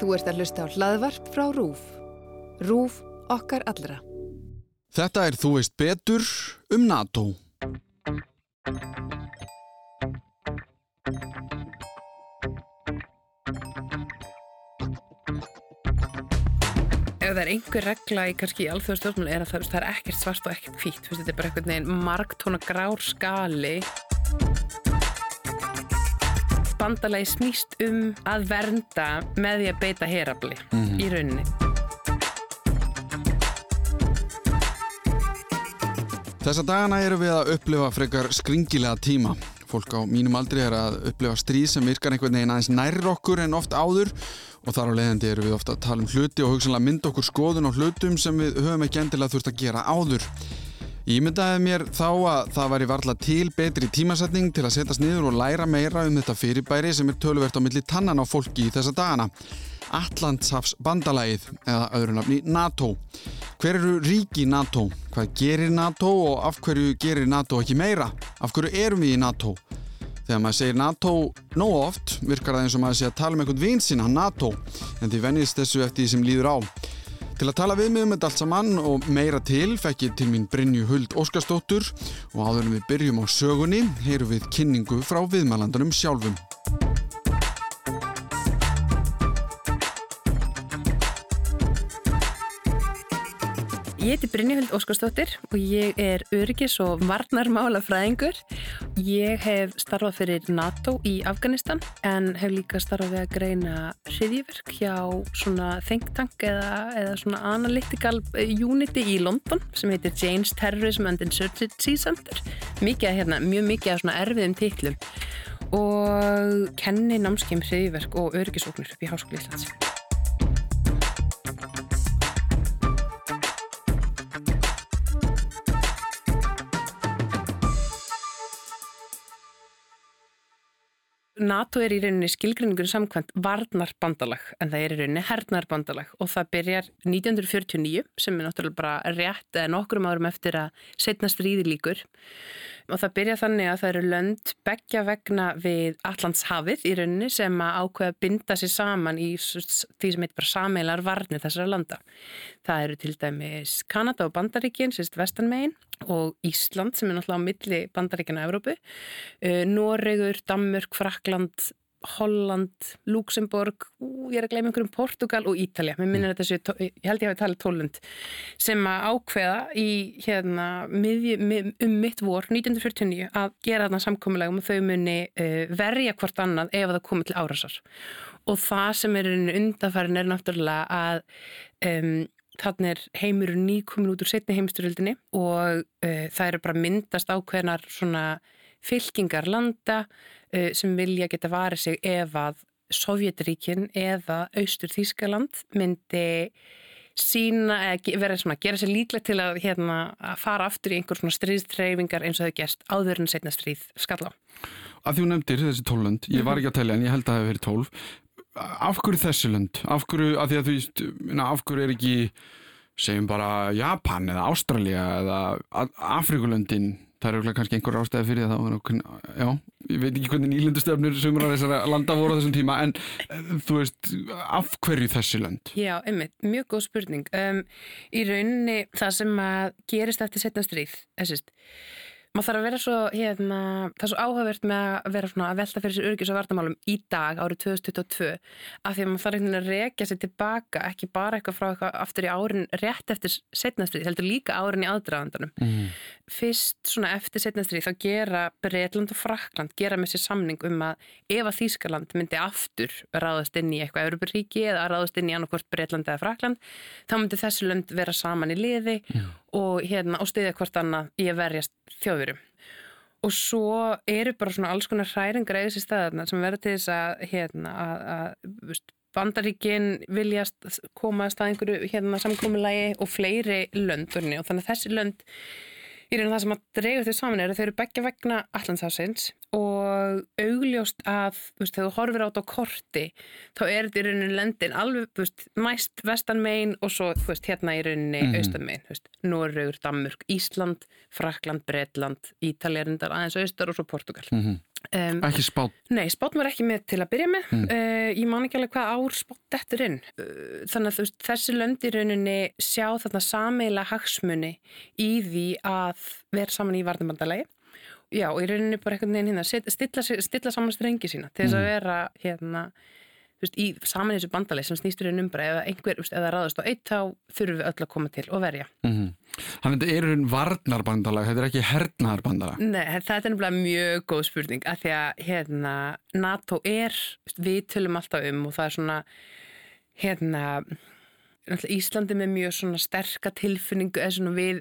Þú ert að hlusta á hlaðvarp frá RÚF. RÚF okkar allra. Þetta er Þú veist betur um NATO. Ef það er einhver regla í kannski alþjóðastjórnmál er að það, það er ekkert svart og ekkert hvitt. Þetta er bara einhvern veginn margtóna grár skali. Bandalagi snýst um að vernda með því að beita herabli í rauninni. Þessa dagana erum við að upplifa frekar skringilega tíma. Fólk á mínum aldri er að upplifa stríð sem virkar einhvern veginn aðeins nærr okkur en oft áður og þar á leiðandi erum við ofta að tala um hluti og hugsanlega mynda okkur skoðun á hlutum sem við höfum ekki endilega þurft að gera áður. Ég myndaði mér þá að það væri varla til betri tímasetning til að setjast niður og læra meira um þetta fyrirbæri sem er töluvert á milli tannan á fólki í þessa dagana. Allandshafs bandalagið eða öðru nafni NATO. Hver eru ríki NATO? Hvað gerir NATO og af hverju gerir NATO ekki meira? Af hverju erum við í NATO? Þegar maður segir NATO nóg oft virkar það eins og maður sé að tala um einhvern vinn sína, NATO, en því vennist þessu eftir því sem líður á. Til að tala við mig um þetta allt saman og meira til fekk ég til mín Brynju Huld Óskarsdóttur og áður en við byrjum á sögunni heyrum við kynningu frá viðmælandunum sjálfum. Ég heiti Brynjahuld Óskarsdóttir og ég er öryggis og varnarmálafræðingur. Ég hef starfað fyrir NATO í Afganistan en hef líka starfað við að greina hriðjiverk hjá svona think tank eða, eða svona analytical unity í London sem heitir Jane's Terrorism and Insurgency Center. Mikið, hérna, mjög mikið af svona erfiðum titlum og kenni námskeim hriðjiverk og öryggisóknir upp í Háskóli Íslands. NATO er í rauninni skilgrinningun samkvæmt varnarbandalag en það er í rauninni hernarbandalag og það byrjar 1949 sem er náttúrulega bara rétt eða nokkrum árum eftir að setna stríði líkur og það byrja þannig að það eru lönd begja vegna við Allandshafið í rauninni sem að ákveða að binda sér saman í því sem heitir bara sameilar varnir þessara landa. Það eru til dæmis Kanada og Bandaríkinn, sérst vestanmegin og Ísland sem er náttúrulega á milli Bandaríkina og Evrópu, Noregur, Danmörk, Frakland, Holland, Luxemburg, ég er að gleyma einhverjum Portugal og Ítalja, mér minnir þetta séu, ég held ég að við tala tólund, sem að ákveða í hérna miðju, mið, um mitt vor 1949 að gera þarna samkomulega um að þau muni uh, verja hvort annað ef það komið til árasar og það sem er undanfærin er náttúrulega að um, þannig er heimur nýkomin út úr setni heimsturöldinni og uh, það eru bara myndast ákveðnar svona fylkingar landa uh, sem vilja geta varið sig ef að Sovjetríkin eða Austur Þískaland myndi sína, vera svona, gera sér líklegt til að, hérna, að fara aftur í einhver svona stríðstreyfingar eins og þau gerst áður en setna stríð skalla. Að því hún nefndir þessi tólönd, ég var ekki að tellja en ég held að það hefur verið tólf. Af hverju þessi lönd? Af hverju, að því að þú veist, af hverju er ekki, segjum bara Japan eða Ástralja eða Afrikulöndin það eru kannski einhver ástæði fyrir það já, ég veit ekki hvernig nýlundustöfnur sumur á þessara landa voru á þessum tíma en þú veist, af hverju þessi lönd? Já, einmitt, mjög góð spurning um, í rauninni það sem að gerist eftir setna stríð þessist maður þarf að vera svo, hérna, það er svo áhugavert með að vera svona að velta fyrir sér örgis og vartamálum í dag árið 2022 af því að maður þarf einhvern veginn að rekja sér tilbaka ekki bara eitthvað frá eitthvað aftur í árin rétt eftir setnastrið, heldur líka árin í aðdraðandanum. Mm. Fyrst svona eftir setnastrið þá gera Breitland og Frakland gera með sér samning um að ef að Þýskaland myndi aftur ráðast inn í eitthvað Európaríki eða ráðast inn í annarkvort Breitland eða Frakland þá myndi þessi lönd vera saman í liði mm. Og, hérna, og stiðja hvort annað í að verjast þjóðurum. Og svo eru bara svona alls konar hræringar eða þessi staðarna sem verður til þess að, hérna, að, bandaríkin viljast koma að stað einhverju hérna, samkominnlægi og fleiri löndurni og þannig að þessi lönd í raun það sem að dreyja þau saman er að þau eru begja vegna allansásins og augljóst að veist, þegar þú horfir át á korti þá er þetta í rauninni lendin alveg veist, næst vestanmein og svo veist, hérna í rauninni mm -hmm. austanmein Norrögur, Danmörk, Ísland, Frakland, Breitland Ítalið er endar aðeins austar og svo Portugal mm -hmm. Um, Ekki spát. Nei, spátn var ekki með til að byrja með. Mm. Uh, ég man ekki alveg hvað ár spátn dettur inn. Uh, þannig að þessi lönd í rauninni sjá þarna sameila hagsmuni í því að vera saman í varnabandalagi. Já, og í rauninni bara einhvern veginn hérna, stilla, stilla saman strengi sína til þess að Mm. vera hérna, veist, í saman þessu bandalagi sem snýstur í umbra eða einhver, veist, eða ráðast á eitt þá þurfum við öll að koma til og verja. Mm Þannig að þetta er einn varnarbandalag, þetta er ekki hernaðarbandalag. Nei, þetta er nefnilega mjög góð spurning að því að hérna, NATO er, við tölum alltaf um og það er svona hérna náttúrulega Íslandi með mjög svona sterka tilfinningu eða svona við,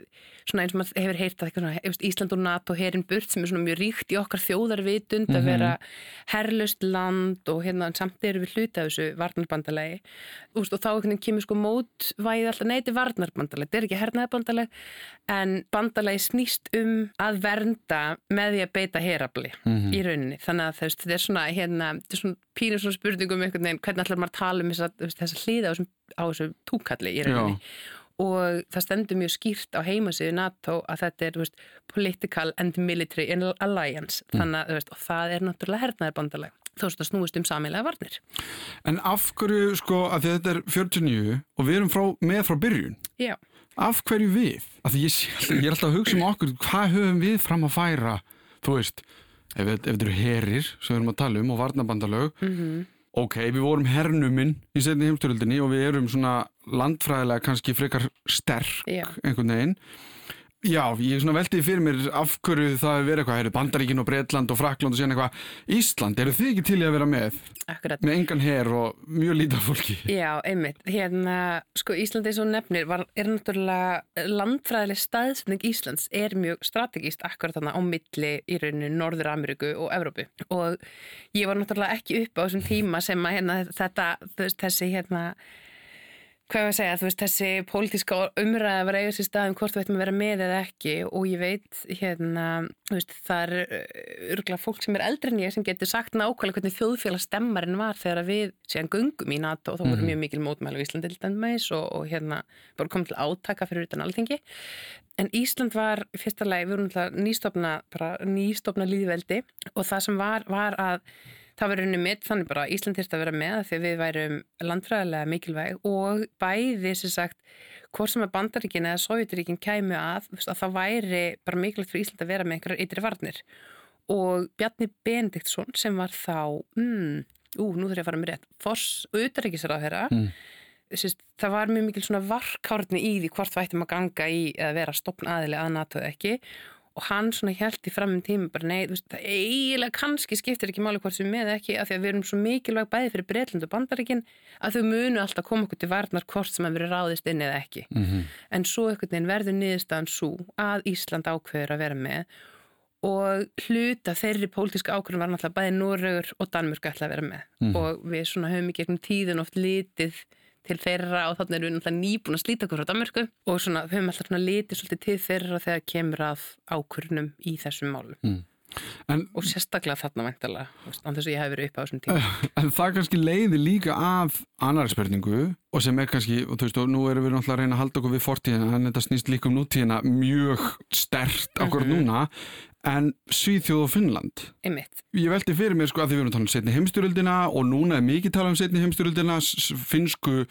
svona eins og maður hefur heyrt að svona, Ísland og NATO herin burt sem er svona mjög ríkt í okkar þjóðarvitund að Mhm. vera herlust land og hérna samt erum við hluti af þessu varnarbandalagi Þú veist, og þá kemur sko mótvæði alltaf neyti varnarbandalag, þetta er ekki hernaðarbandalag en bandalagi snýst um að vernda með því að beita herabli Mhm. í rauninni þannig að þetta er svona, hérna, þetta er svona pínur svona spurningum einhvern veginn, hvernig ætlar maður að tala um þessa, þessa hlýða á, þessum- á þessu túkalli í rauninni. Já. og það stendur mjög skýrt á heimasíðu NATO að þetta er, veist, political and military alliance. Þannig að, veist, það er náttúrulega hernaðarbandalag. Þó að snúist um samilega varnir. En af hverju, sko, að að þetta er 49 og við erum frá, með frá byrjun, Já, af hverju við? Af því ég, ég er alltaf að hugsa um okkur, hvað höfum við fram að færa, þú veist, ef, ef þetta eru herir sem við erum að tala um og varnarbandalög, mhm ok, við vorum hernuminn í setni heimstyröldinni og við erum svona landfræðilega kannski frekar sterk Já. einhvern veginn. Já, ég svona veltiði fyrir mér af hverju það hefur verið eitthvað, heyrðu, Bandaríkin og Bretland og Frakland og síðan eitthvað, Ísland, eru þið ekki til í að vera með? Akkurat Með engan her og mjög lítið fólki. Já, einmitt. Hérna, sko, Íslandi eins og nefnir var, er náttúrulega landfræðileg staðsetning Íslands er mjög strategíst akkurat þarna á milli í rauninu Norður Ameríku og Evrópu og ég var náttúrulega ekki upp á þessum tíma sem að hérna, þetta, þessi hérna hvað ég að segja, þú veist, þessi pólitíska umræða var eiga sér stað um hvort þú ættum að vera með eða ekki og ég veit hérna, þú veist, það er örgulega fólk sem er eldri en ég sem getur sagt nákvæmlega hvernig þjóðfélagstemmarinn var þegar við séðan gungum í NATO og þá voru Mhm. mjög mikil mótmælu í Íslandi til dæmis og, og hérna bara komið til átaka fyrir utan alþingi en Ísland var fyrsta lagi, við vorum nýstofna bara nýstofna líðveldi og það sem var, var að það var rauninni mitt þannig bara að Ísland þyrst að vera með því að við værum landfræðilega mikilvæg og bæði sem sagt hvort sem að bandaríkin eða sovjetiríkin kæmu að, að það væri bara mikilvægt fyrir Ísland að vera með einhverjar ytri varnir og Bjarni Benediktsson sem var þá mm, ú, nú þurf ég að fara með rétt Foss og utaríkisráð þeirra Mm. Það var mjög mikil svona varkárni í því hvort við ættum að ganga í eða vera stopn aðili að NATO ekki og hann svona held í fram um tíma bara nei, þú veist, það eiginlega kannski skiptir ekki máli hvort sem við ekki af því að við erum svo mikilvæg bæði fyrir Breitland og Bandaríkin að þau munu alltaf koma okkur til varnar hvort sem að vera ráðist inn eða ekki Mm -hmm. en svo einhvern veginn verður niðurstaðan svo að Ísland ákveður að vera með og hluta þeirri pólitíska ákveðum var náttúrulega bæði Noregur og Danmörk ætla að vera með Mhm. og við svona höfum í gegnum tíðin oft litið til þeirra og þannig erum við náttúrulega nýbúin að slíta okkur frá Danmörku og svona höfum alltaf svona litið svolítið til þeirra þegar kemur að ákvörnum í þessum málum. En, og sérstaklega þarna væntalega án þess að ég hef verið upp á þessum tíma. En það kannski leiði líka af annari spurningu og sem er kannski, og þú veist, og nú erum við náttúrulega að reyna að halda okkur við fortíðina en þetta snýst líka um nútíðina mjög stert okkur Mhm. núna en Svíþjóð og Finnland? Einmitt, Ég velti fyrir mér sko að því við erum að tala um setni heimstyröldina og núna er mikið tala um setni heimstyröldina, finsku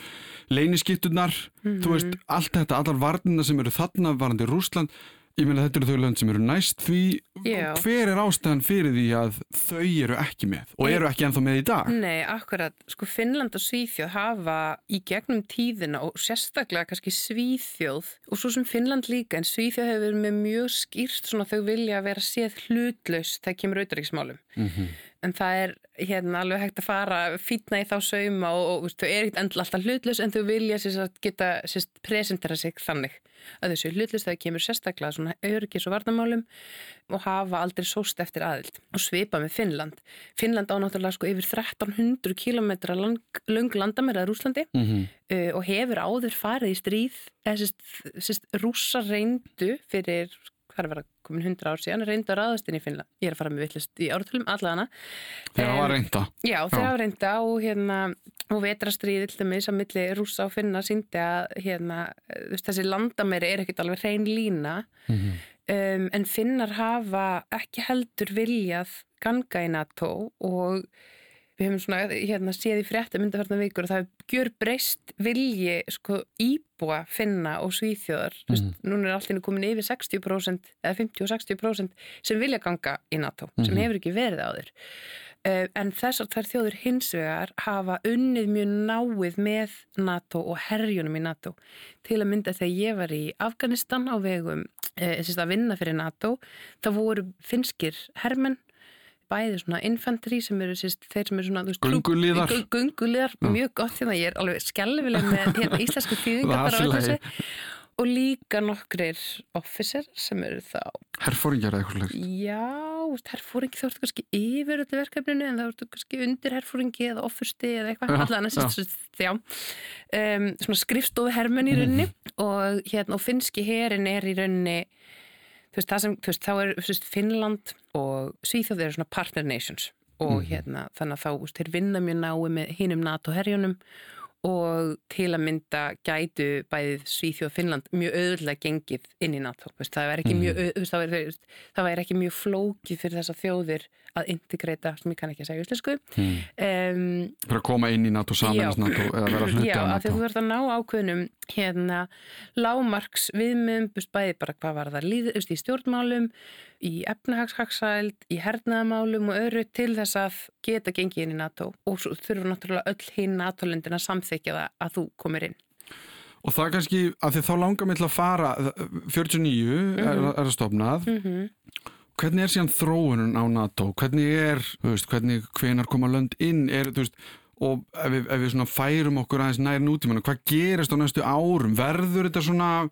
leyniskipturnar, þú veist, allt þetta, allar varnina sem eru þarna varandi Rúsland, ég meina þetta eru þau lönd sem eru næst því, Já. hver er ástæðan fyrir því að þau eru ekki með og eru ekki ennþá með í dag? Nei, akkurat, sko Finnland og Svíþjóð hafa í gegnum tíðina og sérstaklega kannski Svíþjóð og svo sem Finnland líka en Svíþjóð hefur verið með mjög skýrt svona þau vilja vera séð hlutlaus þegar kemur auðvitaðriksmálum. Mm En það er hérna alveg hægt að fara fýtna í þá sauma og, og veist, þau er ekkert endla alltaf hlutlaus en þau vilja sérst, geta sérst, presentera sig þannig að þessu hlutlaus þegar kemur sérstaklega svona öryggis og varnamálum og hafa aldrei sóst eftir aðild og svipa með Finnland. Finnland á náttúrulega sko yfir 1300 km lang, lang landamæraður Rúslandi -hmm. uh, og hefur áður farið í stríð eða sérst, rússa reyndu fyrir hvað er að vera komin 100 ár síðan reyndu að ráðast inn í Finnland. Ég er að fara með vittlist í ártölum allavega Þegar það var reynda. Já, þeir Já. hafa reynda og hérna og vetrastriði til dæmis að milli rússa og finna síndi að hérna, þessi landamæri er ekkert alveg hrein lína Mm -hmm. um, en finnar hafa ekki heldur viljað ganga í NATO og við hefum svona hérna séð í frétta myndafarnar vikur og það gjör breyst vilji sko íbúa finna og svíþjóðar mm. Vist, núna er allir komin yfir 60% eða 50-60% sem vilja ganga í NATO mm. sem mhm. hefur ekki verið á þér uh, en þessar þær þjóður hins vegar hafa unnið mjög náið með NATO og herjunum í NATO til að mynda þegar ég var í Afganistan á vegum uh, að vinna fyrir NATO þá voru finskir hermenn bæði svona infantry sem eru sérst, þeir sem eru svona gunguliðar, gunguliðar mjög gott hérna, ég er alveg skjálfileg með hérna, íslensku þessu. Og líka nokkrir officer sem eru þá Herfóringjar eða eitthvað Já, herfóringi þá ertu kannski yfir þetta verkefninu en þá ertu kannski undir herfóringi eða offusti eða eitthvað. Allan um, svona skrifstofu hermen í rauninni mm. og hérna og finski herin er í rauninni þú veist, sem, þú veist þá er veist, Finnland og Svíþjóð eru svona partner nations og mm -hmm. hérna þannig að þá, þú veist, þeir vinna mjög nái með hinnum NATO herjunum og til að mynda gætu bæðið Svíþjóð og Finnland mjög öðurlega gengið inn í NATO það væri ekki, mm. ekki mjög flókið fyrir þessa þjóðir að integrita, sem ég kann ekki að segja úslensku mm. um, Fyrir að koma inn í NATO samanast NATO eða vera hluti af NATO Já, þú verður að ná ákveðnum hérna lámarks viðmum bæði bara hvað var það líðust í stjórnmálum í efnahagshagsæld, í hernaðamálum og öðru til þess að geta gengið inn í NATO og svo þurfur náttúrulega öll hinn NATO-lendin að samþykja það að þú komir inn. Og það kannski að því þá langar mér til að fara 49 mm -hmm. er, mhm. að stopnað mm -hmm. hvernig er síðan þróunum á NATO? Hvernig er, veist, hvernig hvenar koma lönd inn? Er, veist, og ef við, ef við færum okkur aðeins nær nútíman, hvað gerist á næstu árum? Verður þetta svona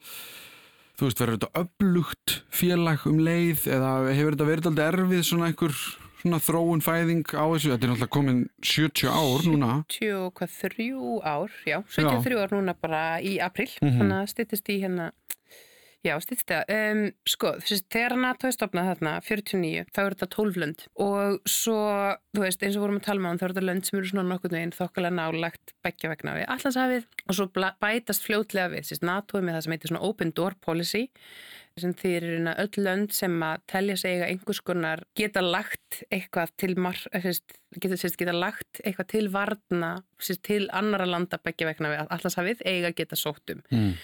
þú veist, verður þetta upplugt félag um leið eða hefur þetta verið alltaf erfið svona einhver svona þróun fæðing á þessu, þetta er náttúrulega komin 70 ár núna 73 ár, já, 73 já. ár núna bara í april, mm -hmm. þannig að styrtist í hérna Já, stýttist það. Um, sko, þessi, þegar NATO er stopnað þarna, 49, þá eru þetta 12 lönd. Og svo, þú veist, eins og vorum að tala um þá eru þetta lönd sem eru svona nokkur veginn þokkalega nálagt begja vegna við Allandshafið og svo bætast fljótlega við, þessi NATO er með það sem heitir svona Open Door Policy sem þýr eru öll lönd sem að telja sig að einhvers konar geta lagt eitthvað til mar, eh, geta, geta lagt eitthvað til varna til annara landa begja vegna við Allandshafið eiga geta sóttum mm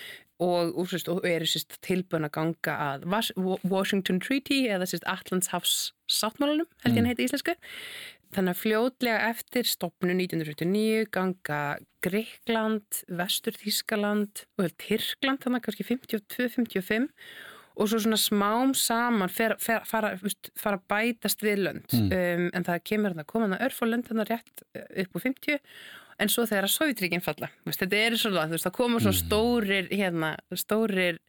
og, og, og eru tilbúin að ganga að Washington Treaty eða Allandshafs sáttmálunum, held ég að mm. heita íslensku þannig að fljóðlega eftir stopnu 1949 ganga Greikland, Vestur Þískaland og Tyrkland þannig kannski 52-55 og svo svona smám saman fer, fer, fara, fara bætast við lönd mm. um, en það kemur að koma að örfa lönd þannig rétt upp úr 50 en svo þegar að Sovjetríkinn falla veist, þetta er svona, þú veist, það koma svona mm. stórir hérna, stórir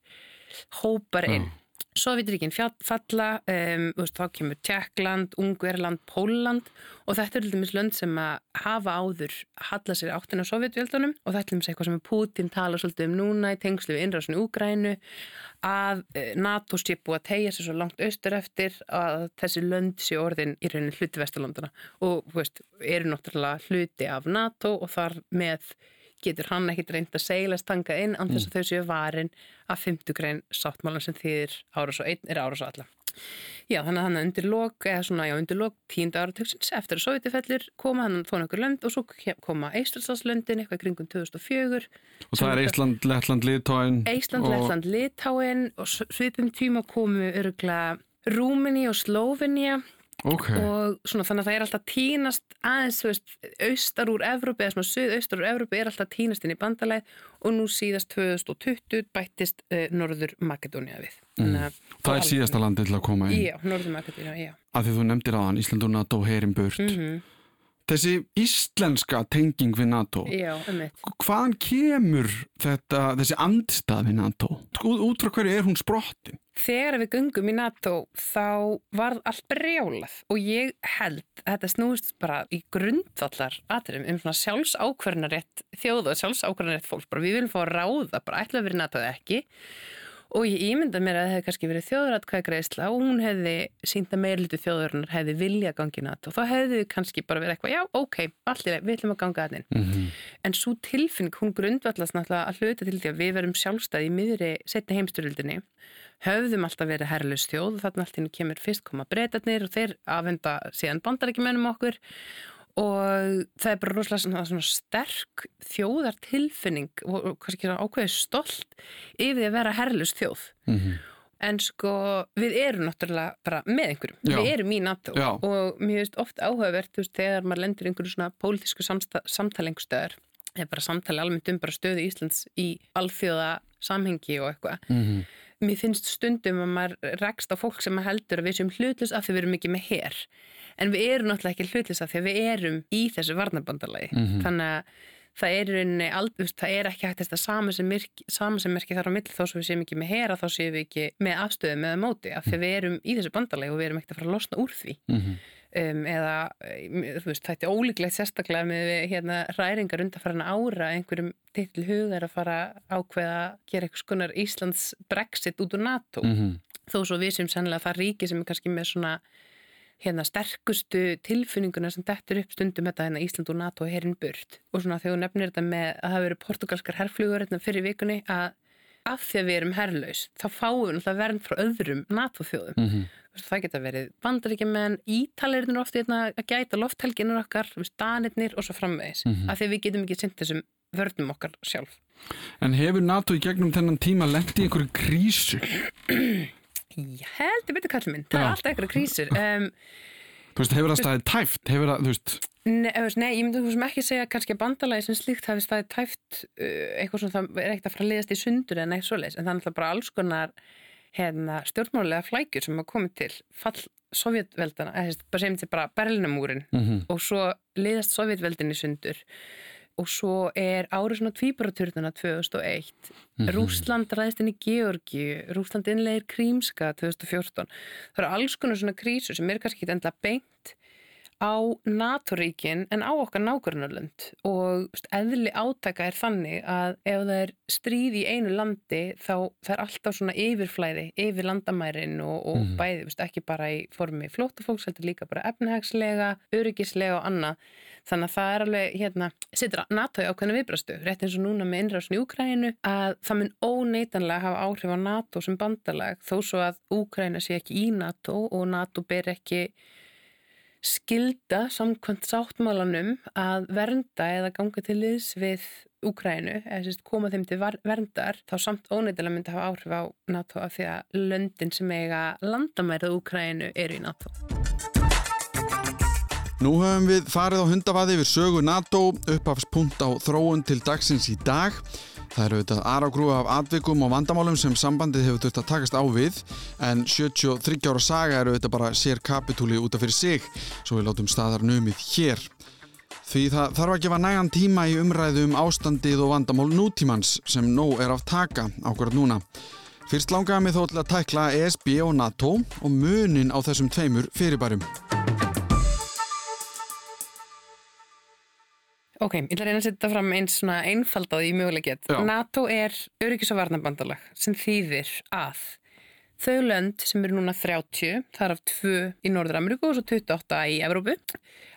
hópar inn mm. Sovjetríkinn falla um, veist, þá kemur Tjekkland, Ungverland Póland og þetta er alltaf lönd sem að hafa áður halla sér áttin á Sovjetvíldunum og þetta er alltaf eitthvað sem Putin tala svolítið um núna í tengslu við innráðsunu Úgrænu að eh, NATO sé búið að tegja sér svo langt austur eftir að þessi lönd sé orðin í raunin hluti Vesturlandana og veist, eru náttúrulega hluti af NATO og þar með getur hann ekkit reynd að seglast tanga inn án þess að mm. þau séu varin að 50 grein sáttmálan sem þýðir ára svo einn er ára svo alla. Já, þannig að hann undir lok, eða svona, já, undir lok tínda áratöksins eftir að Sovjetifellur koma hann þó nokkur lönd og svo koma Eistrætsalslöndin eitthvað kringum 2004 Og það er Eistland, Lettland, Litáin Eistland, og... Lettland, Litáin og svipum tíma komu öruglega Rúmini og Slóvinja Okay. og svona þannig að það er alltaf tínast aðeins, þú veist, austar úr Evrópi eða svona söð-austar úr Evrópi er alltaf tínast inn í bandalæð og nú síðast 2020 bættist uh, Norður Makedónia við mm. Það er síðasta landi til að koma inn Já, Norður Makedónia, já Af því þú nefndir aðan Ísland og NATO heyrim burt mm -hmm. Þessi íslenska tenging við NATO, Já, hvaðan kemur þetta, þessi andstað við NATO? Út frá hverju er hún sprottin? Þegar við gungum í NATO þá var allt brjálað og ég held að þetta snúist bara í grundvallar aðrum um svona sjálfsákverðnarétt þjóðu og sjálfsákverðnarétt fólks. Bara við viljum fá að ráða, bara ætla að vera NATO eða ekki og ég ímynda mér að það hefði kannski verið þjóðratkvæðgreisla og hún hefði sínt að meirlutu þjóðurinnar hefði vilja gangið natt og þá hefði við kannski bara verið eitthvað, já, ok, allir, við ætlum að ganga aðeins. Mm -hmm. En svo tilfinning, hún grundvallast náttúrulega að hluta til því að við verum sjálfstæði í miðri setni heimstyrildinni, höfðum alltaf verið herrlust þjóð og þarna alltaf kemur fyrst koma breytatnir og þeir afhenda síðan bandar ekki mennum okkur og það er bara rosalega svona, svona sterk þjóðar tilfinning og, og kannski ákveðið stolt yfir því að vera herlust þjóð mm -hmm. en sko við erum náttúrulega bara með einhverjum Já. við erum í NATO Já. og mér finnst oft áhugavert þú veist þegar maður lendur einhverju svona pólitísku samtalengustöðar eða bara samtali almennt um bara stöðu Íslands í alþjóða samhengi og eitthvað mm -hmm. mér finnst stundum að maður rekst á fólk sem heldur að við sem hlutlust af því við erum ekki með herr en við erum náttúrulega ekki hlutlisa því að við erum í þessu varnabandalagi mm -hmm. þannig að það er, rauninni, það er ekki hægt þetta sama sem merki þar á mill þó sem við séum ekki með hera þá séum við ekki með afstöðu með móti af því að við erum í þessu bandalagi og við erum ekkert að fara að losna úr því mm -hmm. Um, eða veist, það er ólíklegt sérstaklega með hérna, ræringar undan ára einhverjum til hugar að fara ákveða að gera eitthvað skonar Íslands brexit út úr NATO mm -hmm. þó svo við sem sannlega það ríki sem er kannski með svona hérna sterkustu tilfinninguna sem dettur upp stundum þetta hérna Ísland og NATO herrin burt og svona þegar þú nefnir þetta með að það veru portugalskar herrflugur hérna fyrir vikunni að af því að við erum herrlaus þá fáum við verðn frá öðrum NATO þjóðum mm -hmm. Það geta verið bandaríkjumenn ítalirnir ofti hérna að gæta lofthelginur okkar danirnir og svo framvegis mm -hmm. af því við getum ekki synt þessum vörnum okkar sjálf En hefur NATO í gegnum þennan tíma lengt í einhverju krísu? Ég held, ég veit ekki hvað minn, það er alltaf eitthvað krísir um, Þú veist, hefur það staðið tæft? Hefur það, þú veist Nei, nei ég myndi þú sem ekki segja kannski að bandalagi sem slíkt hafi staðið tæft uh, eitthvað sem það er ekkert að fara að liðast í sundur en eitthvað svoleiðis, en það er alltaf bara alls konar hérna, stjórnmálulega flækjur sem hafa komið til fall sovjetveldana, eða segjum þetta bara Berlinamúrin mm -hmm. og svo liðast sovjetveldin í sundur. Og svo er árið svona tvíbaraturðuna 2001 mm -hmm. Rúsland ræðist inn í Georgi Rúsland innlegir Krímska 2014 það eru alls konar svona krísu sem er kannski ekki endla beint á NATO-ríkin en á okkar nákvæmlega og eðli átaka er þannig að ef það er stríð í einu landi þá það er alltaf svona yfirflæði yfir landamærin og, og mm. bæði st, ekki bara í formi flótafólks heldur líka bara efnahagslega, öryggislega og annað þannig að það er alveg hérna, sittur NATO í ákveðinu viðbrastu rétt eins og núna með innrásin í Úkrænu að það mun óneitanlega hafa áhrif á NATO sem bandalag þó svo að Úkræna sé ekki í NATO og NATO ber ekki skilda samkvæmt sáttmálanum að vernda eða ganga til liðs við Úkrænu, eða sérst koma þeim til verndar, þá samt óneidilega myndi hafa áhrif á NATO af því að löndin sem eiga landamærið Úkrænu eru í NATO. Nú höfum við farið á hundavaði yfir sögu NATO, uppafspunkt á þróun til dagsins í dag. Það eru auðvitað aðrágrúi af atvikum og vandamálum sem sambandið hefur þurft að takast á við en 73 ára saga eru auðvitað bara sér kapitúli útaf fyrir sig svo við látum staðar numið hér. Því það þarf að gefa nægan tíma í umræðu um ástandið og vandamál nútímans sem nóg er af taka ákvarðat núna. Fyrst langaðum við þó til að tækla ESB og NATO og munin á þessum tveimur fyrirbærum. Ok, ég ætla að reyna að setja fram eins svona einfaldaði í mögulegjett. NATO er öryggis- og varnabandalag sem þýðir að þau lönd sem eru núna 30, þar af 2 í Norður-Ameríku og svo 28 í Evrópu,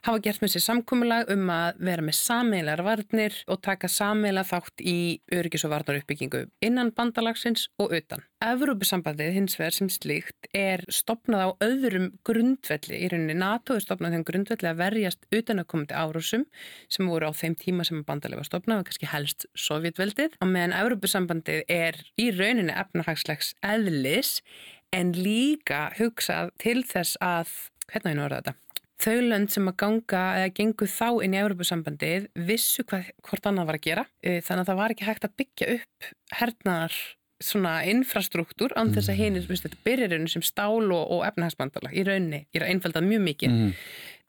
hafa gert með sér samkómulag um að vera með sameilar varnir og taka sameila þátt í öryggis- og varnar uppbyggingu innan bandalagsins og utan. Evrópusambandið hins vegar sem slíkt er stopnað á öðrum grundvelli. Í rauninni NATO er stopnað þeim grundvelli að verjast utan að koma til árásum sem voru á þeim tíma sem bandalið var stopnað og kannski helst sovjetveldið. Og meðan Evrópusambandið er í rauninni efnahagslegs eðlis en líka hugsað til þess að, hvernig er þetta? þau lönd sem að ganga eða gengu þá inn í Európa-sambandið vissu hvað, hvort annað var að gera þannig að það var ekki hægt að byggja upp hernaðar svona infrastruktúr án þess að mm. hinn, þetta byrjirinn sem stál og, og efnahagsbandala í raunni, ég er einfældað mjög mikið mm.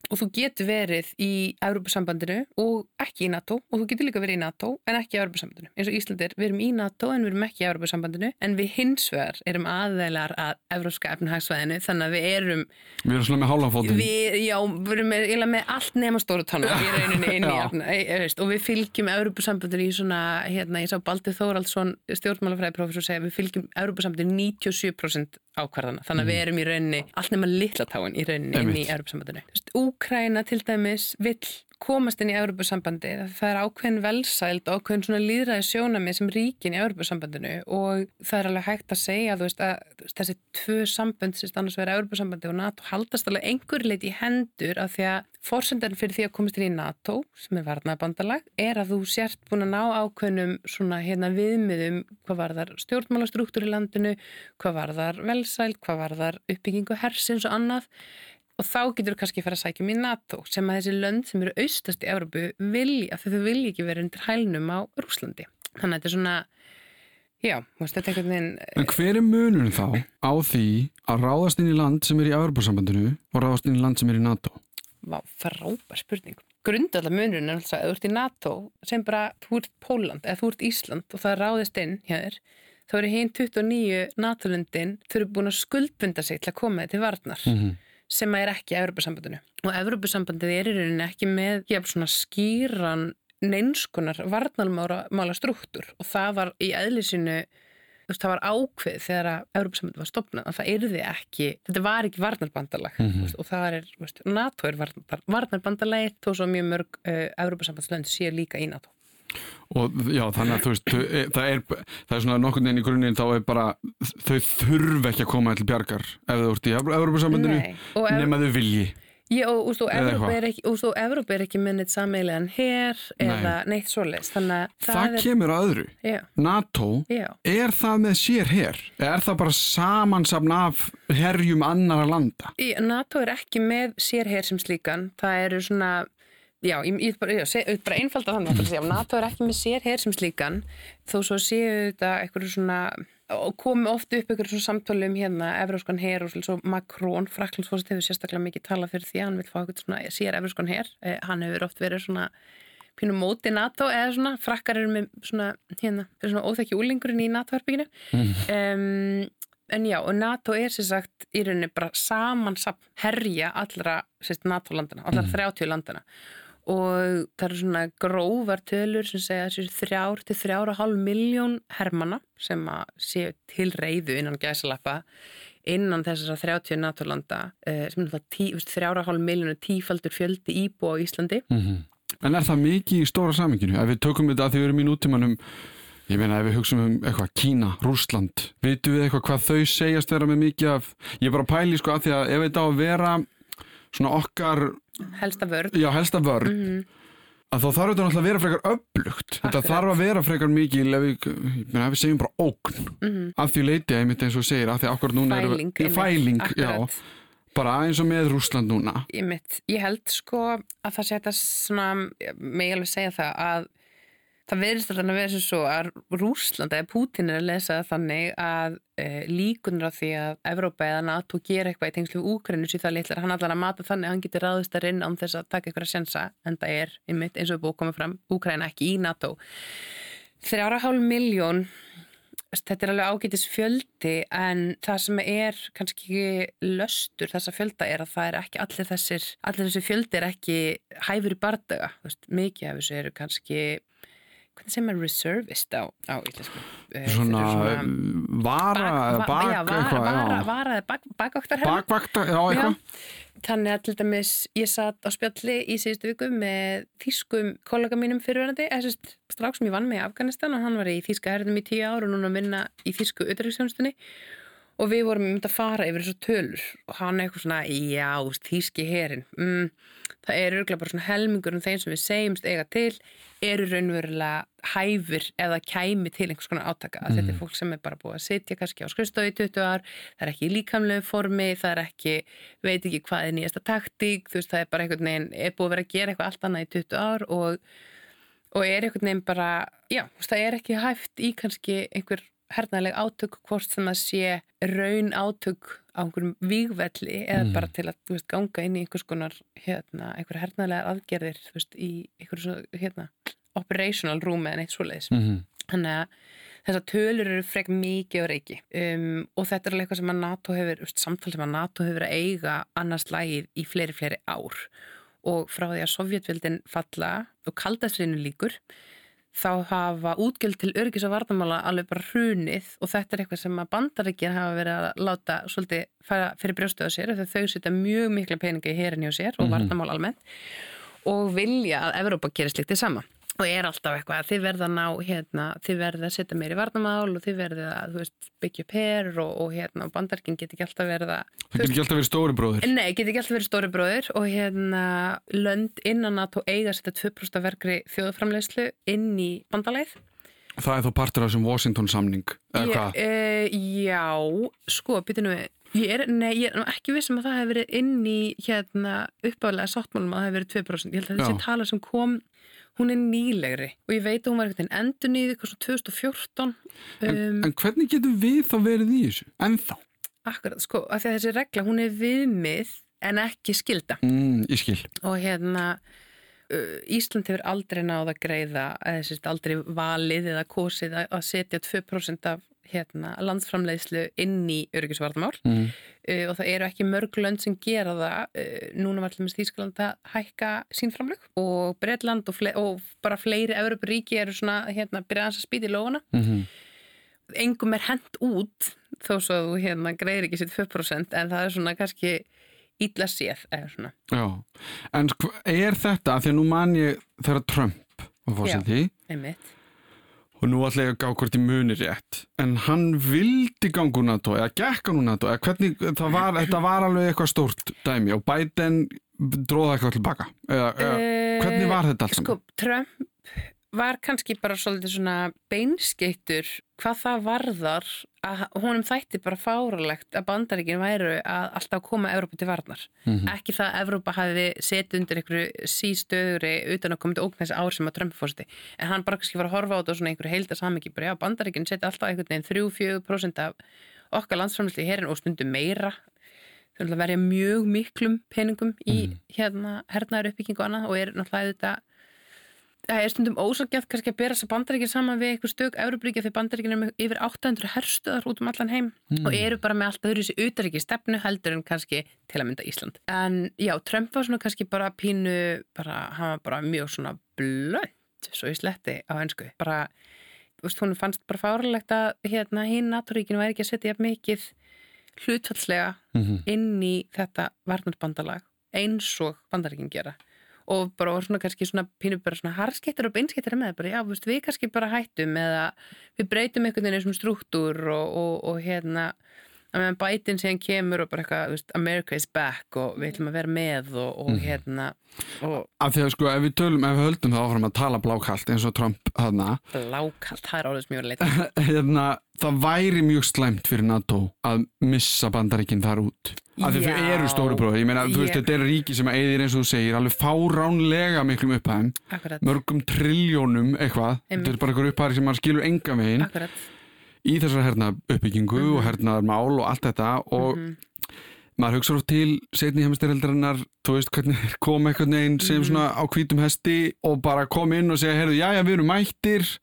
Og þú getur verið í Európa-sambandinu og ekki í NATO og þú getur líka verið í NATO en ekki í Európa-sambandinu. Eins og Íslandir, við erum í NATO en við erum ekki í Európa-sambandinu en við hins vegar erum aðeinar að Európska efnahagsvæðinu þannig að við erum Við erum svona með. Við, já, við erum með, með allt nema stóru tónu e, e, og við fylgjum Európa-sambandinu í svona, hérna, ég sá Baldur Þóraldsson stjórnmálafræðiprofessor segja við fylgjum Európa-sambandinu 97% ákvarðana. Þannig að við erum í rauninni allt nema litlatáin í rauninni inn í veist, Úkraina til dæmis vill komast inn í Európa-sambandi það er ákveðin velsæld og ákveðin svona líðræði sjónami sem ríkin í Európa-sambandinu og það er alveg hægt að segja þú veist, að þessi tvö sambönd sem annars verið Európa-sambandi og NATO haldast alveg einhver leit í hendur af því að fórsendan fyrir því að komast inn í NATO sem er varnaðbandalag er að þú sért búin að ná ákveðnum svona hérna viðmiðum hvað var þar stjórnmálastruktúr í landinu hvað var þar velsæld, hvað var þar uppbyggingu hersins og annað og þá getur þú kannski að fara að sækja um í NATO sem að þessi lönd sem eru austast í Európu vilja, þau vilja ekki vera undir hælnum á Rúslandi. Þannig að þetta er svona já, þetta er einhvern veginn En hver er munurinn þá á því að ráðast inn í land sem er í Evropasambandinu og ráðast inn í land sem er í NATO? Vá, frábær spurning. Grundallar munurinn er alltaf að þú ert í NATO sem bara, þú ert Póland eða þú ert Ísland og það er ráðist inn hjá þér þá eru hinn 29 NATO-löndin þau eru búin að skuldbunda sig til að koma þið til varnar Mhm. Sem er ekki Evropasambandinu. Og Evropasambandið er í rauninni ekki með já, svona skýran neinskonar varnalmála struktúr og það var í eðlisinu það var ákveð þegar að Európa-sambandi var stopnað að það yrði ekki, þetta var ekki varnarbandalag mm veist, og það er, veist, NATO er varnar, varnarbandalagi þó svo mjög mörg uh, Európa-sambandslönd séu líka í NATO. Og já, þannig að þú veist, e, það er, það er svona nokkurn veginn í grunninn þá er bara, þau þurfa ekki að koma til bjargar ef þau ert í Nei, Evróp- nema þau vilji. Já, og, svo Evrópa er ekki með neitt sameilegan her eða neitt svoleiðs, þannig að Það, er, kemur að öðru. já, NATO, já, er það með sér her? Er það bara samansapn af herjum annara landa? Í- NATO er ekki með sérher sem slíkan, það eru svona Já, ég, ég bara, bara einfalda þannig að segja, NATO er ekki með sérher sem slíkan þó svo séu þetta eitthvað svona og komi oft upp eitthvað svona samtölu um hérna Evróskan her og svo Macron, Fraklandsfósið hefur sérstaklega mikið talað fyrir því hann vil fá eitthvað svona sér Evróskan her, eh, hann hefur oft verið svona pínu móti NATO eða svona frakkar eru með svona hérna, fyrir svona óþekki úlingurinn í NATO-herbygginu um, en já, og NATO er sér sagt í rauninni bara samansapn herja allra sérst, NATO-landana, allra 30 landana og það eru svona grófar tölur sem segja að þessi þrjár til þrjára hálf miljón hermana sem að séu til reyðu innan gæsalappa innan þessara 30 NATO-landa eh, sem er það þrjára hálf miljónu tífaldur fjöldi íbúa á Íslandi. Mm En er það mikið í stóra saminginu? Ef við tökum þetta að því við erum í nútímanum, ég meina ef við hugsaum um eitthvað Kína, Rússland, vitum við eitthvað hvað þau segjast vera með mikið af, ég er bara að pæli sko að því að ef þetta á að vera svona okkar, helsta vörð já helsta vörn, mm að þá þarf þetta náttúrulega að vera frekar upplugt. Þetta þarf að vera frekar mikið, ef við, ég við segjum bara ógn, -hmm. að því leiti einmitt eins og segir, að því akkur núna erum Fæling, við, einmitt, fæling, já, bara eins og með Rússland núna. Ég, ég held sko að það setja svona, mig alveg segja það að það verðist alltaf að sem svo að Rúsland eða Pútin er að lesa þannig að e, líkunar á því að Evrópa eða NATO gera eitthvað í tengslu við Úkrainu sér það litlar, hann allar að mata þannig að hann getur ráðist að rinn án þess að taka eitthvað að sjensa en það er, einmitt, eins og búið að koma fram Úkraina ekki í NATO. Þrjára hálf miljón þetta er alveg ágætis fjöldi en það sem er kannski löstur þessa fjölda er að það er ekki allir þessir, allir þessi fjöldi er ekki hæfur í bardaga, veist, mikið af þessu eru kannski hvernig sem er reservist á, á íslensku Eh, Svona, þetta er vara va- bak, já, vara, eitthvað, vara, já. vara eða bak, bakvaktar herra. Bakvakta, já, eitthvað. Þannig að til dæmis ég satt á spjalli í síðustu viku með þýskum kollega mínum fyrirverandi, eða sérst strák sem ég vann með í Afganistan og hann var í þýska herðum í tíu ár og núna að vinna í þýsku utryggsjónstunni og við vorum myndið að fara yfir þessu tölur og hann eitthvað svona, já, þýski herin, mm, það er örgulega bara svona helmingur um þeim sem við segjumst eiga til eru raunverulega hæfur eða kæmi til einhvers konar átaka. Að þetta er fólk sem er bara búið að sitja kannski á skrifstofu í 20 ár, það er ekki í líkamlegu formi, það er ekki veit ekki hvað er nýjasta taktík þú veist það er bara einhvern veginn, er búið að vera að gera eitthvað allt annað í 20 ár og, og er einhvern veginn bara, já, það er ekki hæft í kannski einhver hernaðleg átök hvort sem það sé raun átök á einhverjum vígvelli eða Mhm. bara til að veist, ganga inn í einhvers konar hérna, einhver hernaðlegar aðgerðir veist, í einhverju hérna, operational room eða neitt svoleiðis mm -hmm. þannig að þessar tölur eru frek mikið á reiki um, og þetta er alveg eitthvað sem að NATO hefur, veist, samtal sem að NATO hefur að eiga annars lagið í fleiri, fleiri ár og frá því að Sovjetvildin falla og kaldastriðinu líkur þá hafa útgjöld til öryggis og varnamála alveg bara hrunið og þetta er eitthvað sem að bandaríkjar hafa verið að láta svolítið fara fyrir brjóstu á sér þegar þau setja mjög mikla peninga í herin hjá sér og Mhm. varnamál almennt og vilja að Evrópa gerir slikt þið sama og er alltaf eitthvað að þið verða að ná hérna, þið verða að setja meir í varnamál og þið verða að þú veist, byggja upp her og, og hérna, bandarkin get ekki alltaf verða Það getur ekki alltaf verið stóri bróðir Nei, get ekki alltaf verið stóri bróðir og hérna lönd innan NATO eiga að setja 2% af verkri þjóðframleyslu inn í bandaleið Það er þá partur af þessum Washington samning eða hvað? eh, Já, sko, býtum við Ég er, nei, ég er ekki vissum að það hefur verið inn í hérna uppáðlega sáttmálum að það hefur verið 2%. Ég held að þessi tala sem kom, hún er nýlegri og ég veit að hún var eitthvað endur nýði eitthvað svo 2014. En, Um, en hvernig getur við þá verið í þessu? Ennþá? akkurat, sko, af því að þessi regla, hún er viðmið en ekki skilda. Mm, ég skil. Og hérna, uh, Ísland hefur aldrei náð að greiða, eða sérst aldrei valið eða kosið að setja 2% af hérna, landsframleiðslu inn í öryggisvartamál. Mm. uh, og það eru ekki mörg lönd sem gera það uh, núna var til dæmis Þýskaland að hækka sín framlög og Bretland og, og bara fleiri Európaríki eru svona hérna byrjaðans að spýta í lófana Mm -hmm. engum er hent út þó svo að þú hérna greiðir ekki sitt 2% en það er svona kannski illa séð eða svona Já, en er þetta, af því að nú man ég þegar Trump var fórseti einmitt og nú ætla ég að gá hvort ég muni rétt en hann vildi gangu NATO eða gekk hann úr NATO hvernig, var, þetta var alveg eitthvað stórt dæmi og Biden dróða eitthvað tilbaka eða, eða hvernig var þetta allt saman? Sko, Trump var kannski bara svolítið svona beinskeittur hvað það varðar að honum þætti bara fáralegt að bandaríkinu væru að alltaf koma Evrópa til varnar. Mhm. Ekki það að Evrópa hafi setið undir einhverju sístöðuri utan að koma til þessi ár sem að Trump fórsti. En hann bara kannski var að horfa á þetta og svona einhverju heildasamiki bara já, bandaríkinu setja alltaf einhvern veginn 3-4% af okkar landsframlisli í herin og stundum meira þau verja mjög miklum peningum í hérna hernaður uppbyggingu og annað og er náttúrulega þetta það er stundum ósagjað kannski að bera þess að bandaríkinn saman við einhver stök Európríkja því bandaríkinn er með yfir 800 herstöðar út um allan heim og eru bara með allt öðru þessi utaríki stefnu heldur en kannski til að mynda Ísland. En já, Trump var svona kannski bara pínu bara, hann var bara mjög svona blönd svo í sletti á einsku bara, hún fannst bara fáralegt að hérna hinn naturíkinu væri ekki að setja mikið hlutfallslega Mhm. inn í þetta varnarbandalag eins og bandaríkin gera og bara var svona kannski svona pínu bara svona harskettir og beinskettir með bara já, veist, við kannski bara hættum eða við breytum einhvern veginn þessum struktúr og, og, og hérna að meðan bætin síðan kemur og bara eitthvað veist, America is back og við ætlum að vera með og, og hérna og Af því að sko, ef við tölum, ef við höldum það áfram að tala blákalt eins og Trump hana, blákalt, það er orðið sem ég var að leita. Hérna, það væri mjög slæmt fyrir NATO að missa bandaríkinn þar út. Af því þau eru stóru bróði, ég meina, þú veist, þetta er ríki sem að eigðir eins og þú segir, alveg fáránlega miklum upphæðum, mörgum triljónum eitthvað, þetta er bara einhver upphæðir sem maður skilur enga veginn í þessar herna uppbyggingu og hernaðar mál og allt þetta og Mhm. maður hugsa oft til setni heimstyreldarinnar, þú veist hvernig þeir koma einhvern veginn Mhm. sem svona á hvítum hesti og bara koma inn og segja, heyrðu, já, já, við erum mættir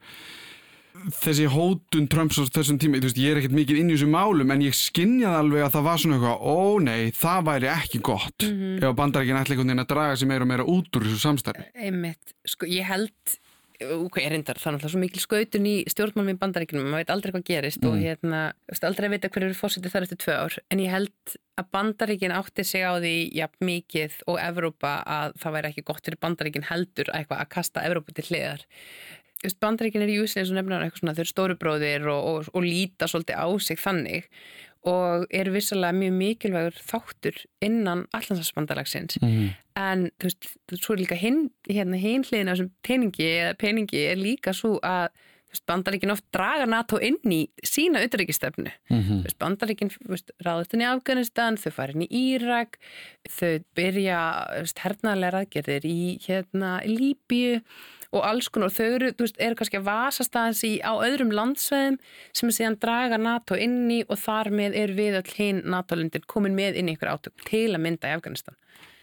þessi hótun Trumps á þessum tíma, veist, ég er ekkert mikið inn í þessum málum en ég skinjaði alveg að það var svona eitthvað, ó nei, það væri ekki gott Mhm. ef bandarækinn ætla einhvern veginn að draga sig meira og meira út úr þessu samstarfi Einmitt, sko, ég held ok, ég reyndar, það er náttúrulega svo mikil skautun í stjórnmálum í bandaríkjunum, maður veit aldrei hvað gerist og hérna, aldrei að vita hver eru fórsetið þar eftir tvö ár, en ég held að bandaríkin átti sig á því jafn mikið og Evrópa að það væri ekki gott fyrir bandaríkin heldur eitthvað að kasta Evrópa til hliðar. Bandaríkin er í úsið eins og nefnir eitthvað svona, þau eru stórubróðir og, og, og líta svolítið á sig þannig og eru vissalega mjög mikilvægur þáttur innan allansafsbandalagsins mm. en þú veist, svo er líka hinn hérna hinn hliðin af þessum peningi eða peningi er líka svo að þú veist, bandaríkin oft draga NATO inn í sína utanríkistefnu. Mm Þú veist, bandaríkin ráðast inn í Afganistan, þau fara inn í Írak, þau byrja hernaðlega aðgerðir í hérna Líbíu og alls konar þau eru, veist, eru kannski að vasast aðeins í á öðrum landsveðum sem síðan draga NATO inn í og þar með er við öll hinn NATO-lundin komin með inn í einhver átök til að mynda í Afganistan.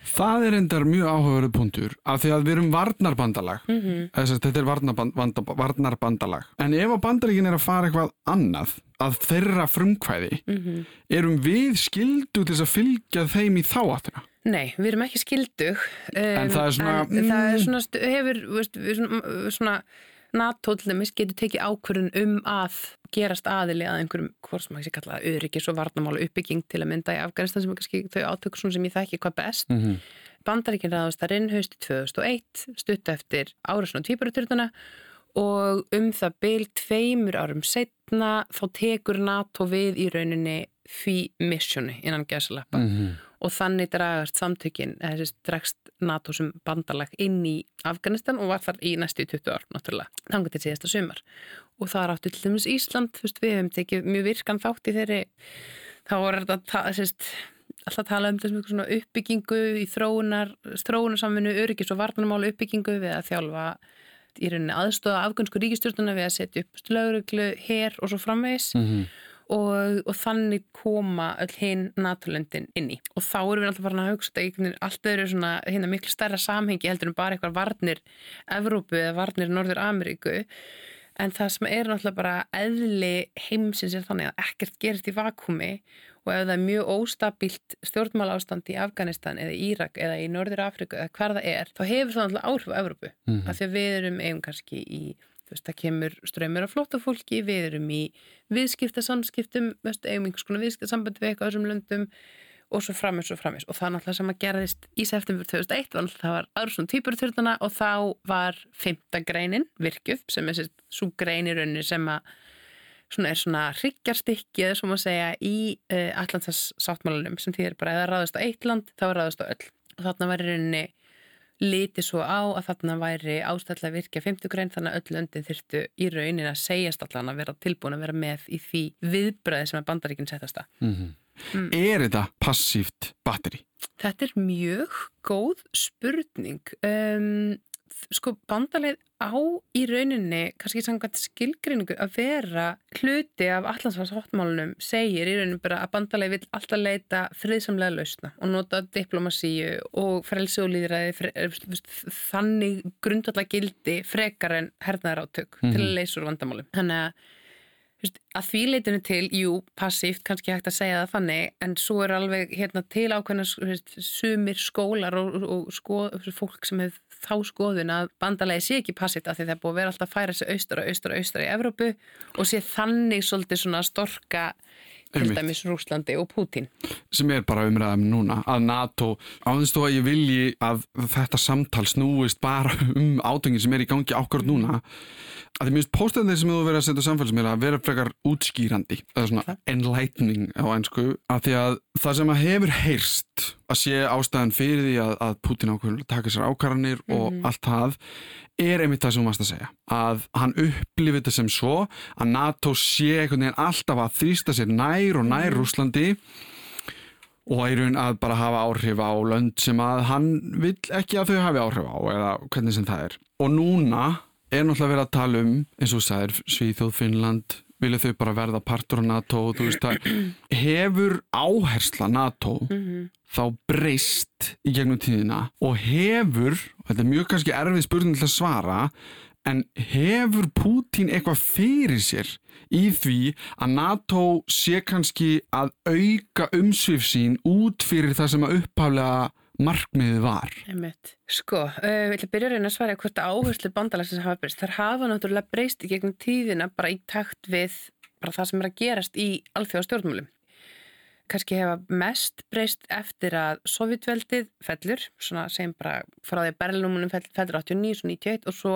Það er endar mjög áhugaverðu punktur af því að við erum varnarbandalag mm -hmm. Þess, þetta er varnarband, varnarbandalag en ef að bandaríkin er að fara eitthvað annað að þeirra frumkvæði mm -hmm. erum við skildu til að fylgja þeim í þáatuna? Nei, við erum ekki skildug um, en það er svona, en, það er svona hefur, veist, svona, svona NATO-tlumis getur tekið ákvörðun um að gerast aðili að einhverjum, hvort sem að ég kalla öryggis og varnamála uppbygging til að mynda í Afganistan sem er kannski þau átökur sem ég þekki hvað best. Mm -hmm. Bandaríkinn ræðast þar inn hausti 2001, stutt eftir árasun og tvíbaraturðuna og um það byl tveimur árum setna þá tekur NATO við í rauninni því missjónu innan gæsalappa mm -hmm. Og þannig dragast samtökin, þessi dregst NATO sem bandalag inn í Afganistan og var þar í næstu 20 ár náttúrulega, þannig til síðasta sumar og það er áttu til dæmis Ísland, þú veist, við hefum tekið mjög virkan þátt í þeirri þá er þetta alltaf tala um þessum svona uppbyggingu í þróunar, þróunarsamvinnu, öryggis og varnamála uppbyggingu við að þjálfa í rauninni aðstóða afgönsku ríkistjórnuna við að setja upp slögruglu, her og svo framvegs mm -hmm. Og, og þannig koma öll hinn natúrlöndin inn í. Og þá erum við alltaf farin að hugsa þetta allt eru svona hérna miklu stærra samhengi heldur en bara eitthvað varnir Evrópu eða varnir Norður Ameríku. En það sem er náttúrulega bara eðli heimsins er þannig að ekkert gerist í vakumi og ef það er mjög óstabilt stjórnmála ástand í Afganistan eða Írak eða í Norður Afrika eða hver það er, þá hefur það náttúrulega áhrif á Evrópu. Mm -hmm. af því að við erum eigum kannski í, veist, það kemur ströymur af flótafólki, við erum í viðskipta samskiptum, eigum einhvers konar viðskipta sambandi við eitthvað á þessum löndum og svo framins og framins og það er náttúrulega sem að gerðist í september 2001 var það var Arsson týpurþurðana og þá var fymta greinin virkjuð sem er svo greinirunni sem að svona er svona hryggjarstykki eða sem að segja í uh, eh, Allandsas sáttmálunum sem þýðir bara eða ráðast á eitt land þá er ráðast á öll. Og þarna var í rauninni litið svo á að þarna væri ástæðilega virkja 50 grein þannig að öll löndin þurftu í raunin að segjast allan að vera tilbúin að vera með í því viðbröði sem að bandaríkinn setast að. Mm -hmm. Mm. Er þetta passíft batteri? Þetta er mjög góð spurning. Um, sko bandaleið á í rauninni, kannski samkvæmt skilgrinningu að vera hluti af allansvarsáttmálunum segir í rauninni bara að bandaleið vil alltaf leita friðsamlega lausna og nota diplomasíu og frelsi og líðræði þannig grundvallar gildi frekar en hernaðar átök mm -hmm. til að leysa úr vandamálum. Þannig að að því leitinu til, jú, passíft kannski hægt að segja það fannig, en svo er alveg hérna til ákveðna sumir skólar og, og sko, fólk sem hefur þá skoðun að bandalegi sé ekki passíft af því það er búið að vera alltaf að færa sig austur og austur í Evrópu og sé þannig svolítið svona storka til dæmis Rúslandi og Pútin sem er bara umræðum núna að NATO, áðurstu að ég vilji að þetta samtal snúist bara um átöngin sem er í gangi ákvörð núna að því minnst póstöðið sem þú verið að setja samfélagsmiðla að vera frekar útskýrandi eða svona enlightening á einsku að því að það sem að hefur heyrst að sé ástæðan fyrir því að, að Putin ákvörður taka sér ákvarðanir mm -hmm. og mhm. allt það er einmitt það sem þú varst að segja að hann upplifir þetta sem svo að NATO sé einhvern veginn alltaf að þrýsta sér nær og nær mm. Rúslandi og í raun að bara hafa áhrif á lönd sem að hann vil ekki að þau hafi áhrif á eða hvernig sem það er og núna er náttúrulega verið að tala um eins og er Svíþjóð, Finnland vilja þau bara verða partur á NATO þú veist að hefur áhersla NATO mm -hmm. þá breyst í gegnum tíðina og hefur, og þetta er mjög kannski erfið spurning til að svara en hefur Pútín eitthvað fyrir sér í því að NATO sé kannski að auka umsvið sín út fyrir það sem að upphaflega markmiðið var? Einmitt. Sko, við ætlum að byrja að reyna að svara hvort áherslu bandalagsins hafa breyst. Það hafa náttúrulega breyst í gegnum tíðina bara í takt við bara það sem er að gerast í alþjóða stjórnmálum. Kanski hefa mest breyst eftir að Sovjetveldið fellur, svona segjum bara frá því að Berlinúmunum fellur 89 og 91 og svo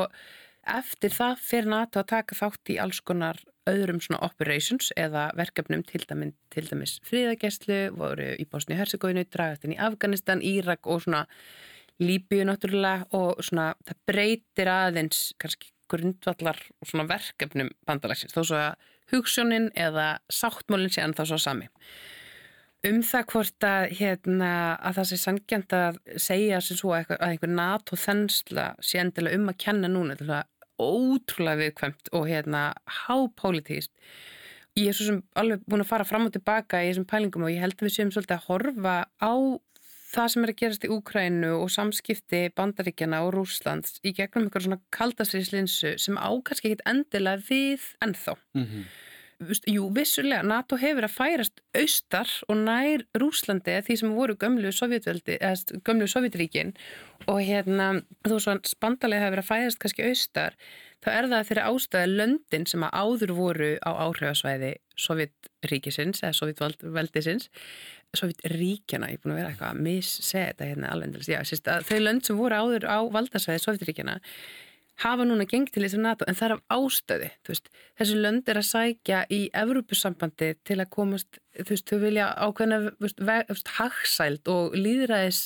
eftir það fyrir NATO að taka þátt í alls konar öðrum svona operations eða verkefnum til dæmis, til dæmis fríðagesslu, voru í Bosni-Herzegovinu, dragast inn í Afganistan, Írak og svona Líbíu náttúrulega og svona það breytir aðeins kannski grundvallar og svona verkefnum bandalagsins þó svo að hugssjónin eða sáttmólinn sé ennþá svo sami. um það hvort að, hérna, að það sé sangjant að segja sem svo að einhver NATO þensla sé endilega um að kenna núna þetta er ótrúlega viðkvæmt og hérna hápolítíst ég er svo sem alveg búin að fara fram og tilbaka í þessum pælingum og ég held að við séum svolítið að horfa á það sem er að gerast í Úkrænu og samskipti bandaríkjana og Rúslands í gegnum einhver svona kaldastríslinsu sem ákast ekki endilega við ennþá mm -hmm. Jú, vissulega, NATO hefur að færast austar og nær Rúslandi því sem voru gömlu sovjetveldi eða gömlu sovjetríkin og hérna, þó svo spandalega hefur að færast kannski austar, þá er það þeirra ástæði löndin sem að áður voru á áhrifasvæði sovjetríkisins eða sovjetveldisins sovjetríkjana, ég er búin að vera eitthvað að missega þetta hérna alveg, já, að þau lönd sem voru áður á valdasvæði sovjetríkjana hafa núna gengt til þessu NATO en það er af ástöði veist, þessi lönd er að sækja í Evrópusambandi til að komast þú veist, þau vilja ákveðna veist, veist, hagsæld og líðræðis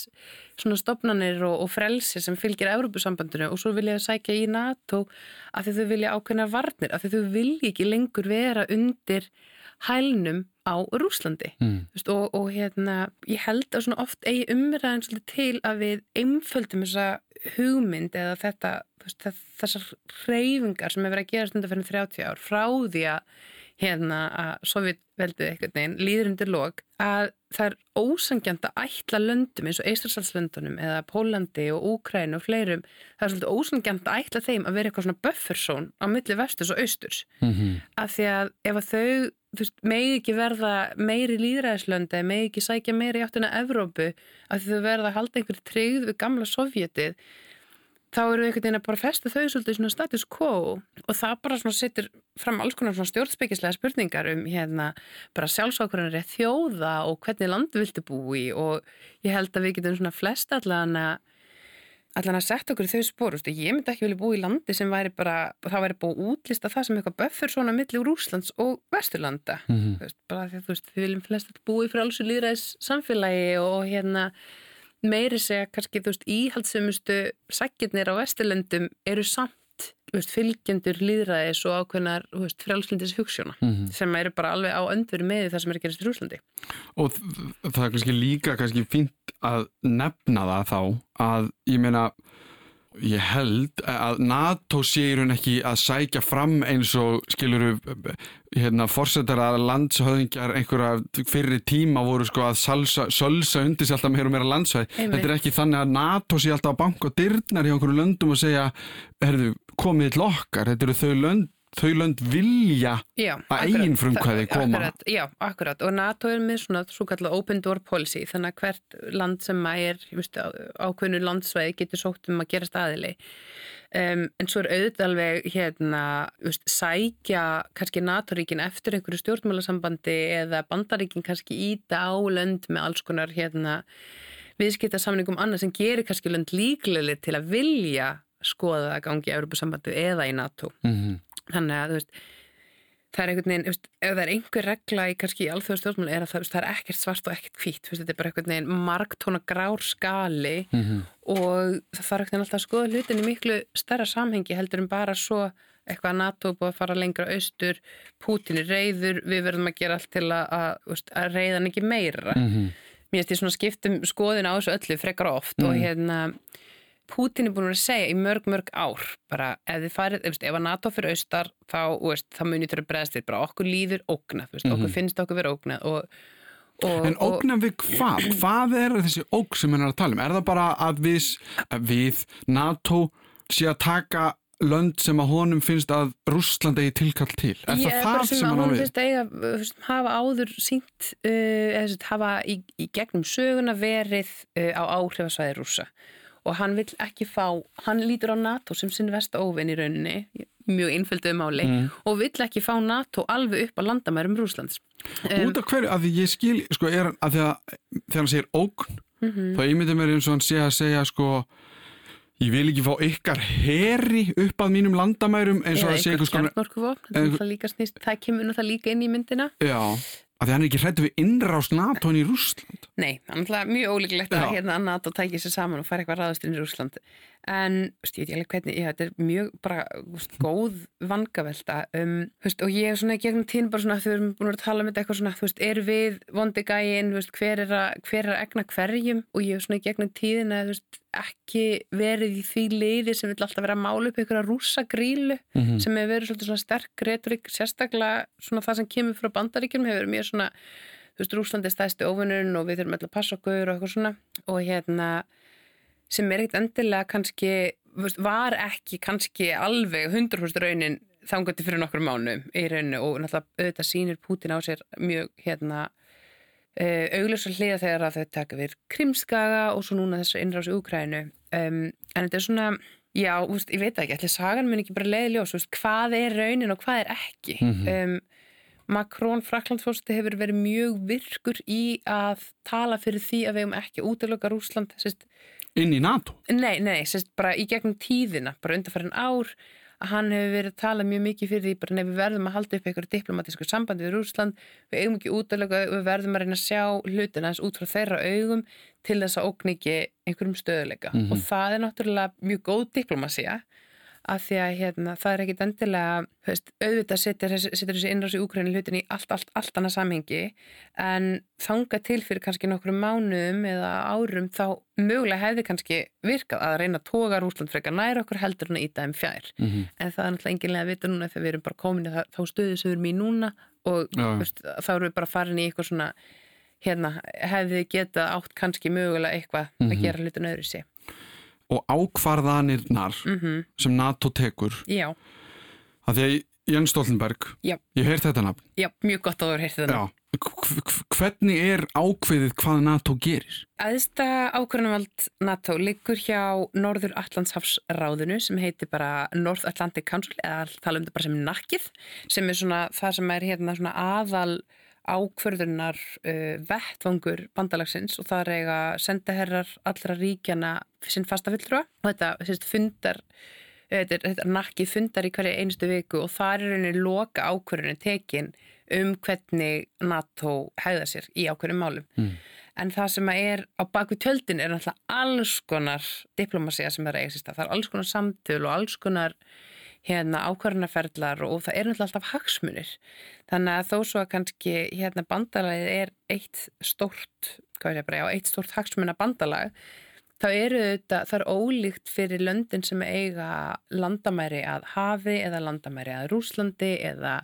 svona stopnarnir og, og frelsi sem fylgir Evrópusambandinu og svo vilja þau sækja í NATO af því þau vilja ákveðna varnir af því þau vilja ekki lengur vera undir hælnum á Rúslandi mm. og, og hérna ég held að oft eigi umræðan til að við einföldum þessa hugmynd eða þetta þessar hreyfingar sem hefur verið að gera stundar fyrir 30 ár frá því að hérna að Sovjetveldið eitthvað neginn líður undir lok að það er ósangjant að ætla löndum eins og Eistræsalslöndunum eða Pólandi og Úkræn og fleirum það er svolítið ósangjant að ætla þeim að vera eitthvað svona bufferzón á milli vesturs og austurs mm -hmm. af því að ef að þau megi ekki verða meiri líðræðislöndi eða megi ekki sækja meiri áttina Evrópu af því þau verða að halda einhverju treyð við gamla Sovjetið þá eru við einhvern veginn að bara festa þau svolítið svona status quo og það bara svona setur fram alls konar svona stjórnspekislega spurningar um hérna bara sjálfsákvarðanir eða þjóða og hvernig landu viltu búi og ég held að við getum svona flest allan að allan að setja okkur í þau spór ég myndi ekki vilja búi í landi sem væri bara það væri búið útlista það sem eitthvað böffur svona millir úr Úslands og Vesturlanda mm -hmm. bara því að þú veist við viljum flest búi fyrir alls og líðræðis samfélagi og hérna meiri segja kannski þú veist íhaldsumustu sækirnir á Vesturlendum eru samt veist, fylgjendur líðræðis og ákveðnar frjálslindis hugssjóna mm -hmm. sem eru bara alveg á öndveru með það sem er að gerast í Rúslandi Og það er kannski líka kannski fínt að nefna það þá að ég meina Ég held að NATO séur hún ekki að sækja fram eins og skiluru hérna fórsetara landshöðingjar einhverja fyrir tíma voru sko að salsa, sölsa undir sér alltaf meira og meira landsvæð. Þetta er ekki þannig að NATO sé alltaf að banka dyrnar í einhverju löndum og segja, herðu, komið til okkar, þetta eru þau lönd þau lönd vilja já, að eigin frumkvæði koma. akkurat, Já, akkurat. Og NATO er með svona svo kallar open door policy þannig að hvert land sem er ákveðinu landsvæði getur sótt um að gera staðili um, en svo er auðvitað alveg hérna, viðst, sækja kannski NATO-ríkin eftir einhverju stjórnmálasambandi eða bandaríkin kannski íta á lönd með alls konar hérna, viðskiptarsamningum annað sem gerir kannski lönd líklega til að vilja skoða að gangi í Európa-sambandi eða í NATO. Mm -hmm þannig að þú veist það er einhvern veginn, ef það er einhver regla í í alþjóðastjórnmáli er að það, það er ekkert svart og ekkert hvít, þetta er bara einhvern veginn margtóna grár skali mm -hmm. og það þarf einhvern veginn alltaf að skoða hlutin í miklu starra samhengi heldur en bara svo eitthvað að NATO búið að fara lengra austur, Putin er reyður við verðum að gera allt til að, að, að reyðan ekki meira mm -hmm. mér finnst því svona skiptum skoðin á þessu öllu frekar oft mm -hmm. og mhm. hérna Putin er búin að segja í mörg, mörg ár bara ef þið farið, ef, ef að NATO fyrir austar þá, veist, þá munir þurfa bregðast þér bara okkur líður ógnað, veist, mm -hmm. okkur mhm. finnst okkur vera ógnað og, og, En ógnað við hvað? Hvað er þessi ógn sem hennar að tala um? Er það bara að við, að við NATO sé að taka lönd sem að honum finnst að Rúsland eigi tilkall til? Er Ég, það það sem, sem að honum finnst að hafa áður sínt uh, eða hafa í, í gegnum söguna verið uh, á áhrifasvæði rúsa og hann vil ekki fá, hann lítur á NATO sem sinn vest óvinn í rauninni mjög einföldu máli mm. og vill ekki fá NATO alveg upp á landamærum Rúslands um, Út af hverju, að því ég skil sko, er að því að þegar hann segir ógn mm -hmm. þá ímyndið mér eins og hann sé að segja sko Ég vil ekki fá ykkar heri upp að mínum landamærum eins og að segja eitthvað það kemur nú það líka inn í myndina Já, að því hann er ekki hrættu við innrást NATO í Rúsland Nei, hann er mjög ólíklegt að hérna NATO tækir sér saman og fara eitthvað ráðast inn í Rúsland en veist, ég veit ekki alveg hvernig, þetta er mjög bara veist, góð vangavelta um, veist, og ég er svona gegnum tíðin bara svona þegar við erum búin að tala um þetta eitthvað svona þú veist, er við vondi gæin hver er að, hver er að egna hverjum? Og ég er svona gegnum tíðin að veist, ekki verið í því leiði sem vil alltaf vera að mála upp einhverja rúsa grílu mm -hmm. sem hefur verið svolítið svona sterk retorik, sérstaklega svona það sem kemur frá bandaríkjum hefur verið mjög svona þú veist, Rúslandi stæsti ofunun og við þurfum alltaf að passa okkur og eitthvað svona. Og hérna sem er eitt endilega kannski, var ekki kannski alveg 100% raunin þangandi fyrir nokkur mánu í rauninu og náttúrulega auðvitað sínir Pútin á sér mjög hérna uh, augljósar hliða þegar að þau taka við krimskaga og svo núna þessu innráðs í Úkrænu um, en þetta er svona já, úst, ég veit ekki, ætla sagan mun ekki bara leiði ljós, úst, hvað er raunin og hvað er ekki mm -hmm. um, Makrón, Fraklandsfórsti hefur verið mjög virkur í að tala fyrir því að við hefum ekki útlöka Rúsland sérst, inn í NATO? Nei, nei, sérst bara í gegnum tíðina, bara undarfærin ár að hann hefur verið að tala mjög mikið fyrir því bara nefnir við verðum að halda upp einhverju diplomatísku sambandi við Rúsland, við eigum ekki útlöka við verðum að reyna að sjá hlutina út frá þeirra augum til þess að ókn ekki einhverjum stöðuleika mm -hmm. og það er náttúrulega mjög góð diplomasía að því að hérna, það er ekkit endilega veist, auðvitað setur þessi innráðs í Úkræni hlutin í allt, allt, allt annað samhengi en þanga til fyrir kannski nokkru mánuðum eða árum þá mögulega hefði kannski virkað að reyna að toga Rúsland frekar nær okkur heldur en að íta þeim fjær mm -hmm. en það er náttúrulega enginlega að vita núna þegar við erum bara komin í þá stöðu sem við erum í núna og veist, þá erum við bara farin í eitthvað svona hérna, hefði geta átt kannski mögulega eitthvað mm -hmm. að mhm. gera hlutin öðru sig og ákvarðanirnar mm -hmm. sem NATO tekur Já. að því að Jens Stoltenberg Já. ég heirt þetta nafn Já, mjög gott að þú heirt þetta nafn Hvernig er ákveðið hvað NATO gerir? Æðista ákvarðanvald NATO liggur hjá Norður Allandshafsráðinu sem heitir bara North Atlantic Council eða tala um þetta bara sem nakkið sem er svona það sem er hérna svona aðal ákverðunar uh, vettvangur bandalagsins og það er eiga sendaherrar allra ríkjana sinn fasta fulltrúa. Og þetta sérst, fundar þetta er, þetta er nakki fundar í hverju einustu viku og það er rauninni loka ákverðunni tekin um hvernig NATO hæða sér í ákverðum málum. Mm. en það sem er á bakvið tjöldin er náttúrulega alls konar diplomásía sem er að eiga sér stað, það er alls konar samtöl og alls konar hérna ákvarðanaferðlar og það er náttúrulega alltaf hagsmunir. Þannig að þó svo að kannski hérna bandalagið er eitt stort, hvað er ég bara, já, eitt stort hagsmuna bandalag, þá eru þetta, það er ólíkt fyrir löndin sem eiga landamæri að hafi eða landamæri að Rúslandi eða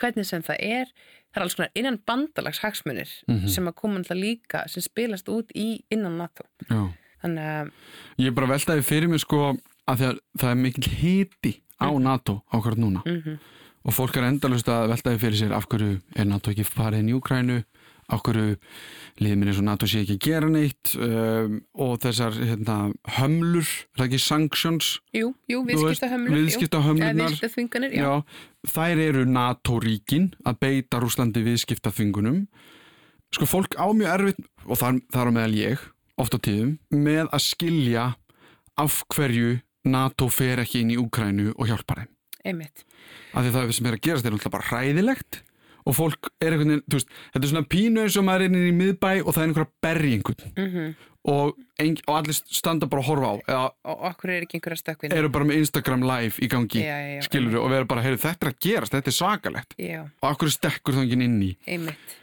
hvernig sem það er. Það er alls konar innan bandalags hagsmunir mm -hmm. sem að koma alltaf líka, sem spilast út í innan NATO. Já. Þannig að... Ég er bara veltaði fyrir mig sko að það er mikil hiti á mhm. NATO ákvært núna. Mm -hmm. og fólk er endalust að veltaði fyrir sér af hverju er NATO ekki farið inn í Ukrænu af hverju liðminn eins og NATO sé ekki að gera neitt? Um, og þessar hérna, hömlur, það er ekki sanctions? Jú, jú, viðskiptahömlur Viðskiptahömlunar Þær eru NATO-ríkin að beita Rúslandi viðskiptaþvingunum. Sko fólk á mjög erfitt og þar, þar á meðal ég oft á tíðum með að skilja af hverju NATO fer ekki inn í Úkrænu og hjálpar þeim. Einmitt. Af því það sem er að gerast er náttúrulega bara hræðilegt og fólk er einhvern veginn, þú veist, þetta er svona pínu eins og maður er inn í miðbæ og það er einhverja berri einhvern mm -hmm. og, og allir standa bara að horfa á. Eða, og okkur er ekki einhverja stökkvinn. Eru bara með Instagram live í gangi, já, já, já, skilur þú, og vera bara, heyrðu þetta er að gerast, þetta er svakalegt. Og okkur stekkur það ekki inn í. Einmitt.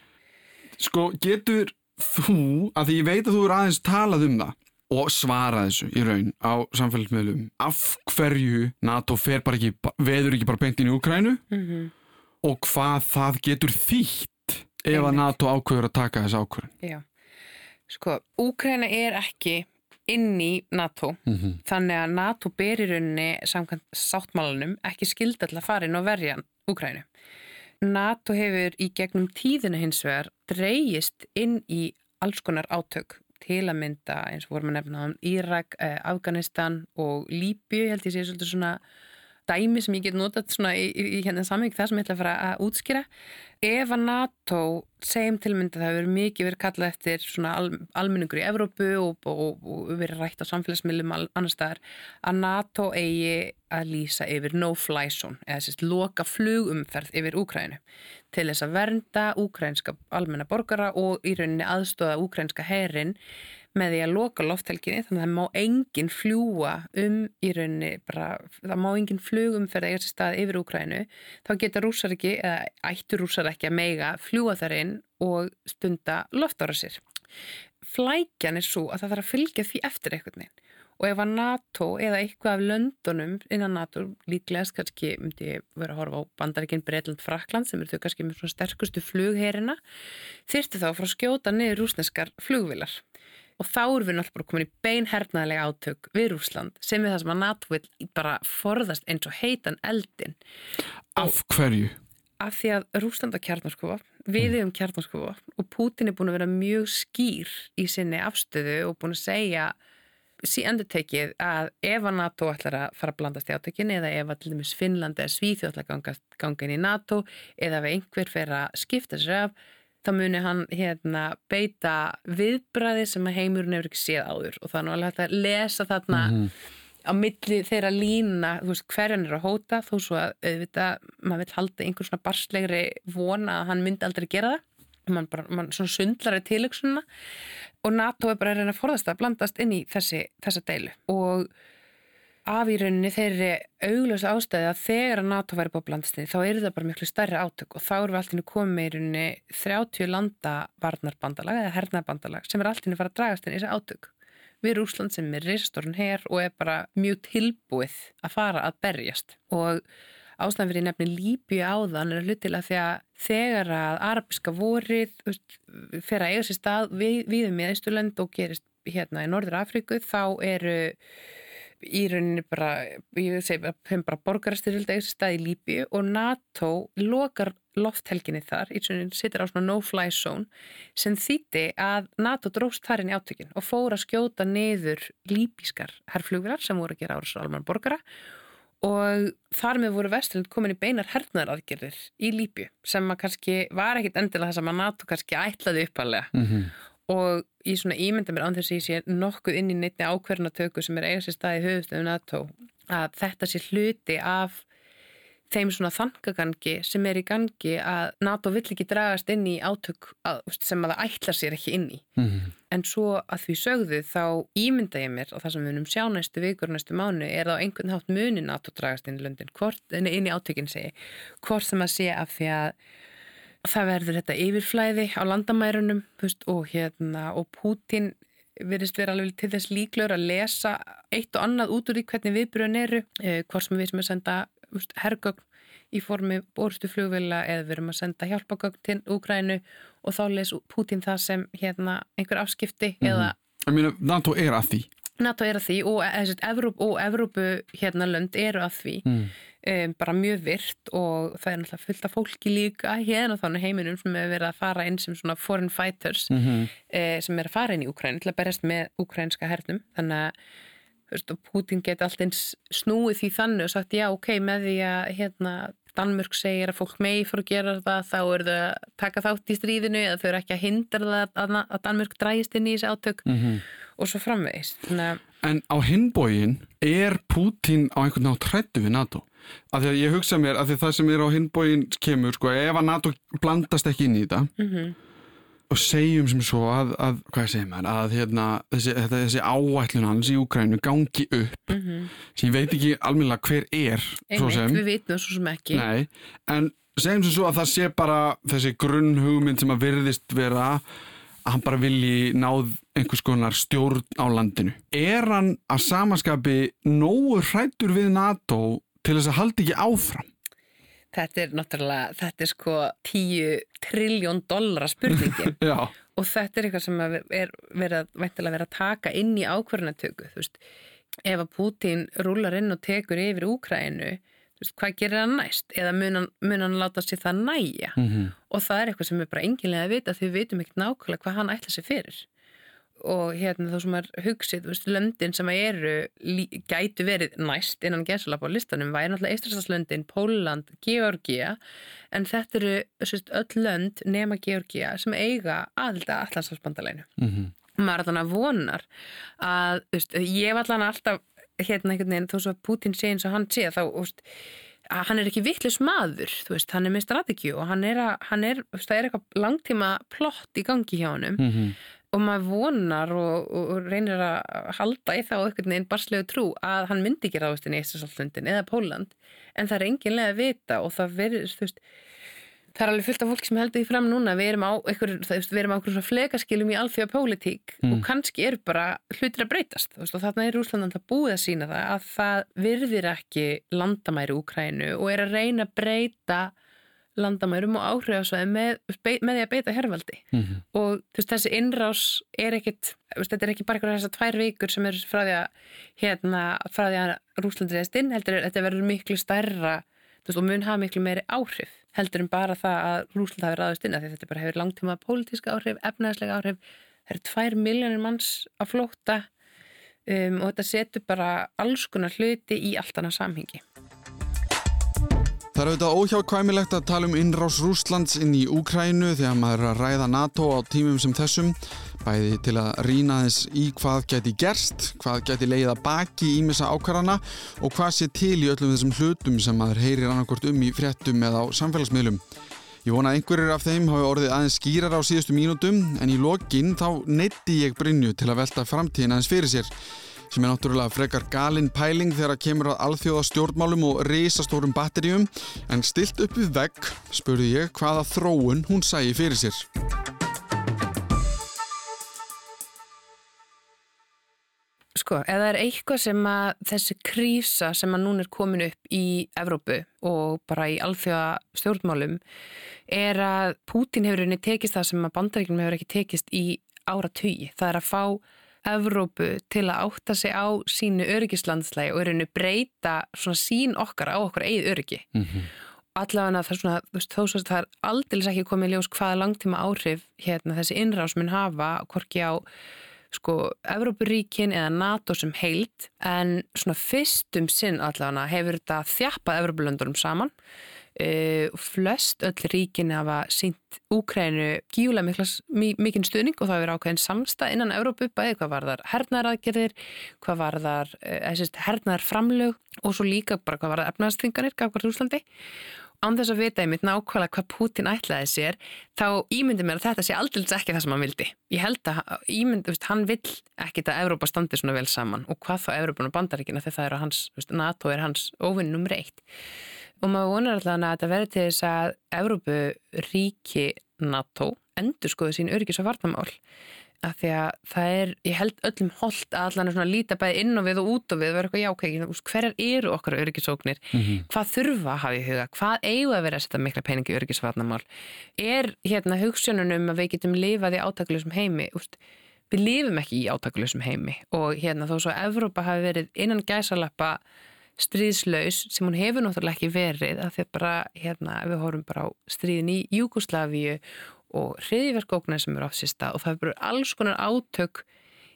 Sko, getur þú, að því ég veit að þú er aðeins talað um það, og svara þessu í raun á samfélagsmiðlum. Af hverju NATO fer bara ekki, veður ekki bara beint inn í Ukrænu mm -hmm. og hvað það getur þýtt ef að NATO ákveður að taka þessu ákveðin Já, sko, Ukræna er ekki inn í NATO. Mm -hmm. þannig að NATO ber í rauninni samkvæmt sáttmálanum ekki skilda til að fara inn og verja Ukrænu NATO hefur í gegnum tíðina hins vegar dreyjist inn í alls konar átök til að mynda eins og vorum að nefna um Írak, eh, Afganistan og Líbju, held ég sé svolítið svona dæmi sem ég get notað svona í, í, hérna samveg það sem ég ætla að fara að útskýra. Ef að NATO segjum tilmynda það hefur mikið verið kallað eftir svona al, almenningur í Evrópu og, og, og verið rætt á samfélagsmiðlum annar staðar að NATO eigi að lýsa yfir no-fly zone eða sérst loka flugumferð yfir Úkrænu til þess að vernda úkrænska almenna borgara og í rauninni aðstóða úkrænska herin með því að loka lofthelginni þannig að það má enginn fljúa um í rauninni bara, það má enginn flugum fyrir sér stað yfir Úkrænu þá geta rúsar ekki, eða ættu rúsar ekki að meiga fljúa þar inn og stunda loftára sér flækjan er svo að það þarf að fylgja því eftir eitthvað neinn og ef að NATO eða eitthvað af löndunum innan NATO líklegast kannski myndi vera að horfa á bandaríkinn Breitland Frakland sem eru þau kannski með svona sterkustu flugherina þyrti þá frá skjóta niður rúsneskar flugvilar og þá erum við náttúrulega komin í beinhernaðilega átök við Rúsland sem er það sem að NATO vil bara forðast eins og heitan eldin Af hverju? af því að Rúsland á kjarnarskofa við hefum kjarnarskofa og Putin er búin að vera mjög skýr í sinni afstöðu og búin að segja síðan tekið að ef að NATO ætlar að fara að blandast í átökin eða ef að til dæmis Finnland eða Svíþjóð ætlar að ganga, ganga inn í NATO eða ef einhver fer að skipta sér af þá muni hann hérna beita viðbræði sem að heimurinn hefur ekki séð áður. Og þannig að þetta lesa þarna mm -hmm. á milli þeirra lína hverjan er að hóta þó svo að auðvitað maður vil halda einhvern svona barslegri vona að hann myndi aldrei gera það. Mann mann svona sundlar í tilöksununa og NATO er bara að reyna að forðast að blandast inn í þessi, þessa deilu. Og af í rauninni þeirri auglösa ástæði að þegar að NATO væri búið að blandast inn þá er það bara miklu stærri átök og þá eru við alltaf komið í rauninni 30 landa varnarbandalag eða hernabandalag sem er alltaf fara að dragast inn í þessi átök. Við Rúsland sem er reysastorun hér og er bara mjög tilbúið að fara að berjast. Og ástæðan fyrir nefni Líbíu áðan er hlutilega því að þegar að arabiska vorið fer að eiga sér stað við, við um í Ísturland og gerist hérna í Norður Afríku þá eru í rauninni bara, ég segi bara, bara borgarastyrfylgda eiga sér stað í Líbíu og NATO lokar lofthelginni þar, í rauninni sittir á svona no-fly zone sem þýtti að NATO dróst þar inn í átökin og fór að skjóta niður líbískar herrflugvilar sem voru að gera ára svo alman borgara og þar með voru Vesturlund komin í beinar hernaðaraðgerðir í Líbju sem að kannski var ekkit endilega sem að NATO kannski ætlaði uppalega mm -hmm. Og ég svona ímynda mér án þess að ég sé nokkuð inn í neittni ákverðanatöku sem er eiga sér staði höfustöðu NATO að þetta sé hluti af þeim svona þangagangi sem er í gangi að NATO vill ekki dragast inn í átök að, sem að það ætla sér ekki inn í mm -hmm. en svo að því sögðu þá ímynda ég mér og það sem við munum sjá næstu vikur næstu mánu er þá einhvern hátt muni NATO dragast inn í löndin hvort, inn í átökinn segi hvort sem að sé af því að það verður þetta yfirflæði á landamærunum veist, og hérna og Putin verist vera alveg til þess líklegur að lesa eitt og annað út úr því hvernig viðbröðin eru eh, hvort sem við sem að senda hergögn í formi borstu flugvila eða við erum að senda hjálpagögn til Úgrænu og þá les Putin það sem hérna, einhver afskipti mm -hmm. eða meina, NATO er að því NATO er að því og, Evróp, og Evrópu hérna lönd eru að því mm. um, bara mjög virt og það er náttúrulega fullt af fólki líka hérna þannig heiminum sem hefur verið að fara inn sem svona foreign fighters mm -hmm. uh, sem er að fara inn í Úgrænu til að berjast með úgrænska hernum þannig að veist, Putin geti alltaf snúið því þannig og sagt já ok með því að hérna, Danmörk segir að fólk megi fyrir að gera það þá eru þau að taka þátt í stríðinu eða þau eru ekki að hindra það að Danmörk drægist inn í þessi átök mm -hmm. og svo framvegist. En á hinbógin er Putin á einhvern nátt hrættu við NATO? Af því að ég hugsa mér að það sem er á hinbógin kemur sko ef að NATO blandast ekki inn í þetta mm -hmm og segjum sem svo að, að hvað segir maður, að hérna, þessi, þessi áætlun hans í Úkrænu gangi upp. Mm -hmm. sem ég veit ekki almenna hver er Einmitt, við veitum svo sem ekki. Nei, en segjum sem svo að það sé bara þessi grunnhugmynd sem að virðist vera að hann bara vilji náð einhvers konar stjórn á landinu. Er hann að samaskapi nógu hrættur við NATO til þess að haldi ekki áfram Þetta er náttúrulega, þetta er sko 10 trilljón dollara spurningin og þetta er eitthvað sem er verið, verið að taka inn í ákvarðanatöku, þú veist, ef að Putin rúlar inn og tekur yfir Úkrænu, þú veist, hvað gerir hann næst? Eða mun hann, mun hann láta sér það næja? Mm -hmm. Og það er eitthvað sem er bara enginlega að vita því við veitum ekkert nákvæmlega hvað hann ætla sér fyrir og hérna þá sem er hugsið, þú veist, löndin sem eru, gætu verið næst innan gesalap á listanum væri náttúrulega Eistrasalslöndin, Póland, Georgia en þetta eru sérst, öll lönd nema Georgia sem eiga aðlita allansafsbandalænu mm -hmm. maður allan að vonar að, þú veist, ég var allan alltaf hérna einhvern veginn, þó svo að Putin sé eins og hann sé þá, þú veist að hann er ekki vittlis maður, þú veist, hann er með strategíu og hann er, að, hann er, það er eitthvað langtíma plott í gangi hjá hann mm -hmm. Og maður vonar og, og, reynir að halda í þá einhvern veginn barslegu trú að hann myndi ekki ráðast inn í Íslandslundin eða Póland en það er enginlega að vita og það verður, þú veist það er alveg fullt af fólk sem heldur því fram núna við erum á einhver, við erum á einhverjum svona flekaskilum í alþjóða pólitík mm. og kannski er bara hlutir að breytast veist, og þarna er Úslandan það búið að sína það að það virðir ekki landamæri Úkrænu og er að reyna að breyta landamærum og áhrifasvæði með, með því að beita herrvaldi mm -hmm. og veist, þessi innrás er ekkit veist, þetta er ekki bara þessar tvær vikur sem er frá því að hérna, frá því að Rúsland reyðist inn heldur þetta verður miklu stærra veist, og mun hafa miklu meiri áhrif heldur en bara það að Rúsland hafi ráðist inn þetta bara hefur langtíma pólitíska áhrif, efnæðslega áhrif. Það eru tvær miljónir manns að flóta um, og þetta setur bara alls konar hluti í allt annað samhengi Það er auðvitað óhjákvæmilegt að tala um innrás Rúslands inn í Úkrænu þegar maður er að ræða NATO á tímum sem þessum bæði til að rína þess í hvað geti gerst, hvað geti leiða baki í missa ákvarðana og hvað sé til í öllum þessum hlutum sem maður heyrir annarkort um í fréttum eða á samfélagsmiðlum. Ég vona að einhverjir af þeim hafi orðið aðeins skýrar á síðustu mínútum en í lokin þá neytti ég Brynju til að velta framtíðin aðeins fyrir sér sem er náttúrulega frekar galinn pæling þegar að kemur að alþjóða stjórnmálum og reysastórum batterjum en stilt upp við vegg spurði ég hvaða þróun hún sæi fyrir sér. Sko, það er eitthvað sem að þessi krísa sem að núna er komin upp í Evrópu og bara í alþjóða stjórnmálum er að Pútin hefur einni tekist það sem að bandaríkjum hefur ekki tekist í ára tugi. Það er að fá Evrópu til að átta sig á sínu öryggislandslægi og er henni breyta svona sín okkar á okkar eigið öryggi. Mm -hmm. Allavega það er svona, þú veist, þó svo að það er aldils ekki komið ljós hvaða langtíma áhrif hérna þessi innrás mun hafa, hvorki á sko Evrópuríkin eða NATO sem heilt en svona fyrstum sinn allavega hefur þetta þjappað Evrópulöndurum saman Uh, flest öll ríkin hafa sínt Úkrænu gíulega mikinn stuðning og það hefur ákveðin samstað innan Európu bæði hvað var þar hernaðaraðgerðir hvað var þar uh, hernaðarframlög og svo líka bara hvað var þar efnaðastringanir gafkvært Úslandi án þess að vita einmitt nákvæmlega hvað Putin ætlaði sér þá ímyndi mér að þetta sé aldrei ekki það sem hann vildi. Ég held að ímyndi, veist, hann vill ekki að Európa standi svona vel saman og hvað þá Európa og bandaríkina þegar það er hans, veist, NATO er hans ofinnum reitt og maður vonar alltaf að þetta verður til þess að Evrópu ríki NATO endur skoðu sín öryggis og vartamál af því að það er, ég held öllum holdt að allan er svona líta bæði inn og við og út og við og vera eitthvað jákækina, hverjar eru okkar öryggisóknir, mm -hmm. hvað þurfa að hafa í huga, hvað eigu að vera að setja mikla peningi í öryggisvartamál, er hérna hugssjónunum að við getum lifað í átakluðsum heimi, úst, við lifum ekki í átakluðsum heimi. Og hérna þó svo að Evrópa hafi verið innan gæsalappa stríðslaus sem hún hefur náttúrulega ekki verið að þegar bara, hérna, við horfum bara á stríðin í Júkoslavíu og hriðiverkóknar sem eru áfsista og það er bara alls konar átök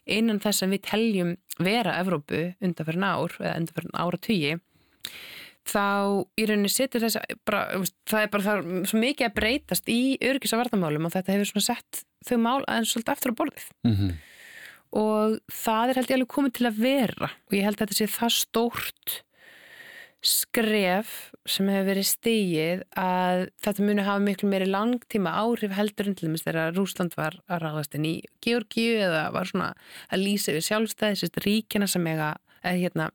innan þess að við teljum vera Evrópu undanferðin ár eða undanferðin ára tugi þá í rauninni setur þess að það er bara það er svo mikið að breytast í örgis að vartamálum og þetta hefur svona sett þau mál aðeins svolítið aftur á borðið mm -hmm. og það er held ég alveg komið til að vera og ég held að þetta sé það stórt skref sem hefur verið stegið að þetta muni hafa miklu meiri langtíma áhrif heldur en til dæmis þegar Rúsland var að ráðast inn í Georgiu eða var svona að lýsa við sjálfstæði, sérst ríkina sem eiga, eða hérna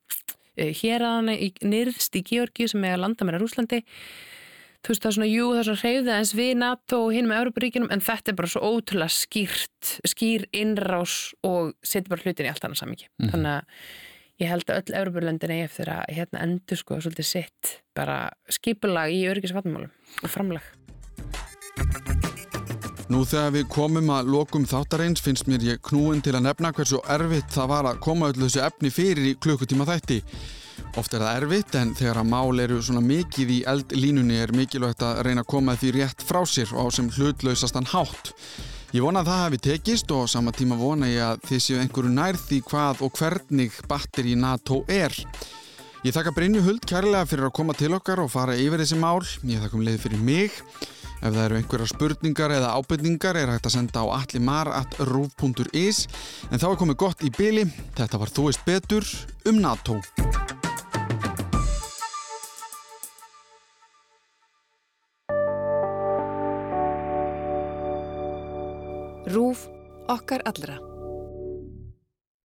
eh, hér að hana nýrðst í Georgiu sem eiga landa meira Rúslandi þú veist það er svona, jú það er svona hreyfðið eins við NATO og hinn með Európaríkinum en þetta er bara svo ótrúlega skýrt skýr innrás og setur bara hlutin í allt annað samvikið, mm -hmm. þannig að ég held að öll Európa-löndin eigi eftir að hérna endur sko svolítið sitt bara skipulag í örgisvatnmálum og framlag. Nú þegar við komum að lokum þáttareins finnst mér ég knúin til að nefna hversu erfitt það var að koma öll þessu efni fyrir í klukkutíma þætti. Oft er það erfitt en þegar að mál eru svona mikið í eldlínunni er mikilvægt að reyna að koma því rétt frá sér á sem hlutlausastan hátt. Ég vona að það hefði tekist og sama tíma vona ég að þið séu einhverju nærði hvað og hvernig batteri NATO er. Ég þakka Brynju Huld kærlega fyrir að koma til okkar og fara yfir þessi mál. Ég þakka um leið fyrir mig. Ef það eru einhverja spurningar eða ábyrningar er hægt að senda á allimar.ruf.is en þá er komið gott í byli. Þetta var Þú veist betur um NATO. Okkar allra.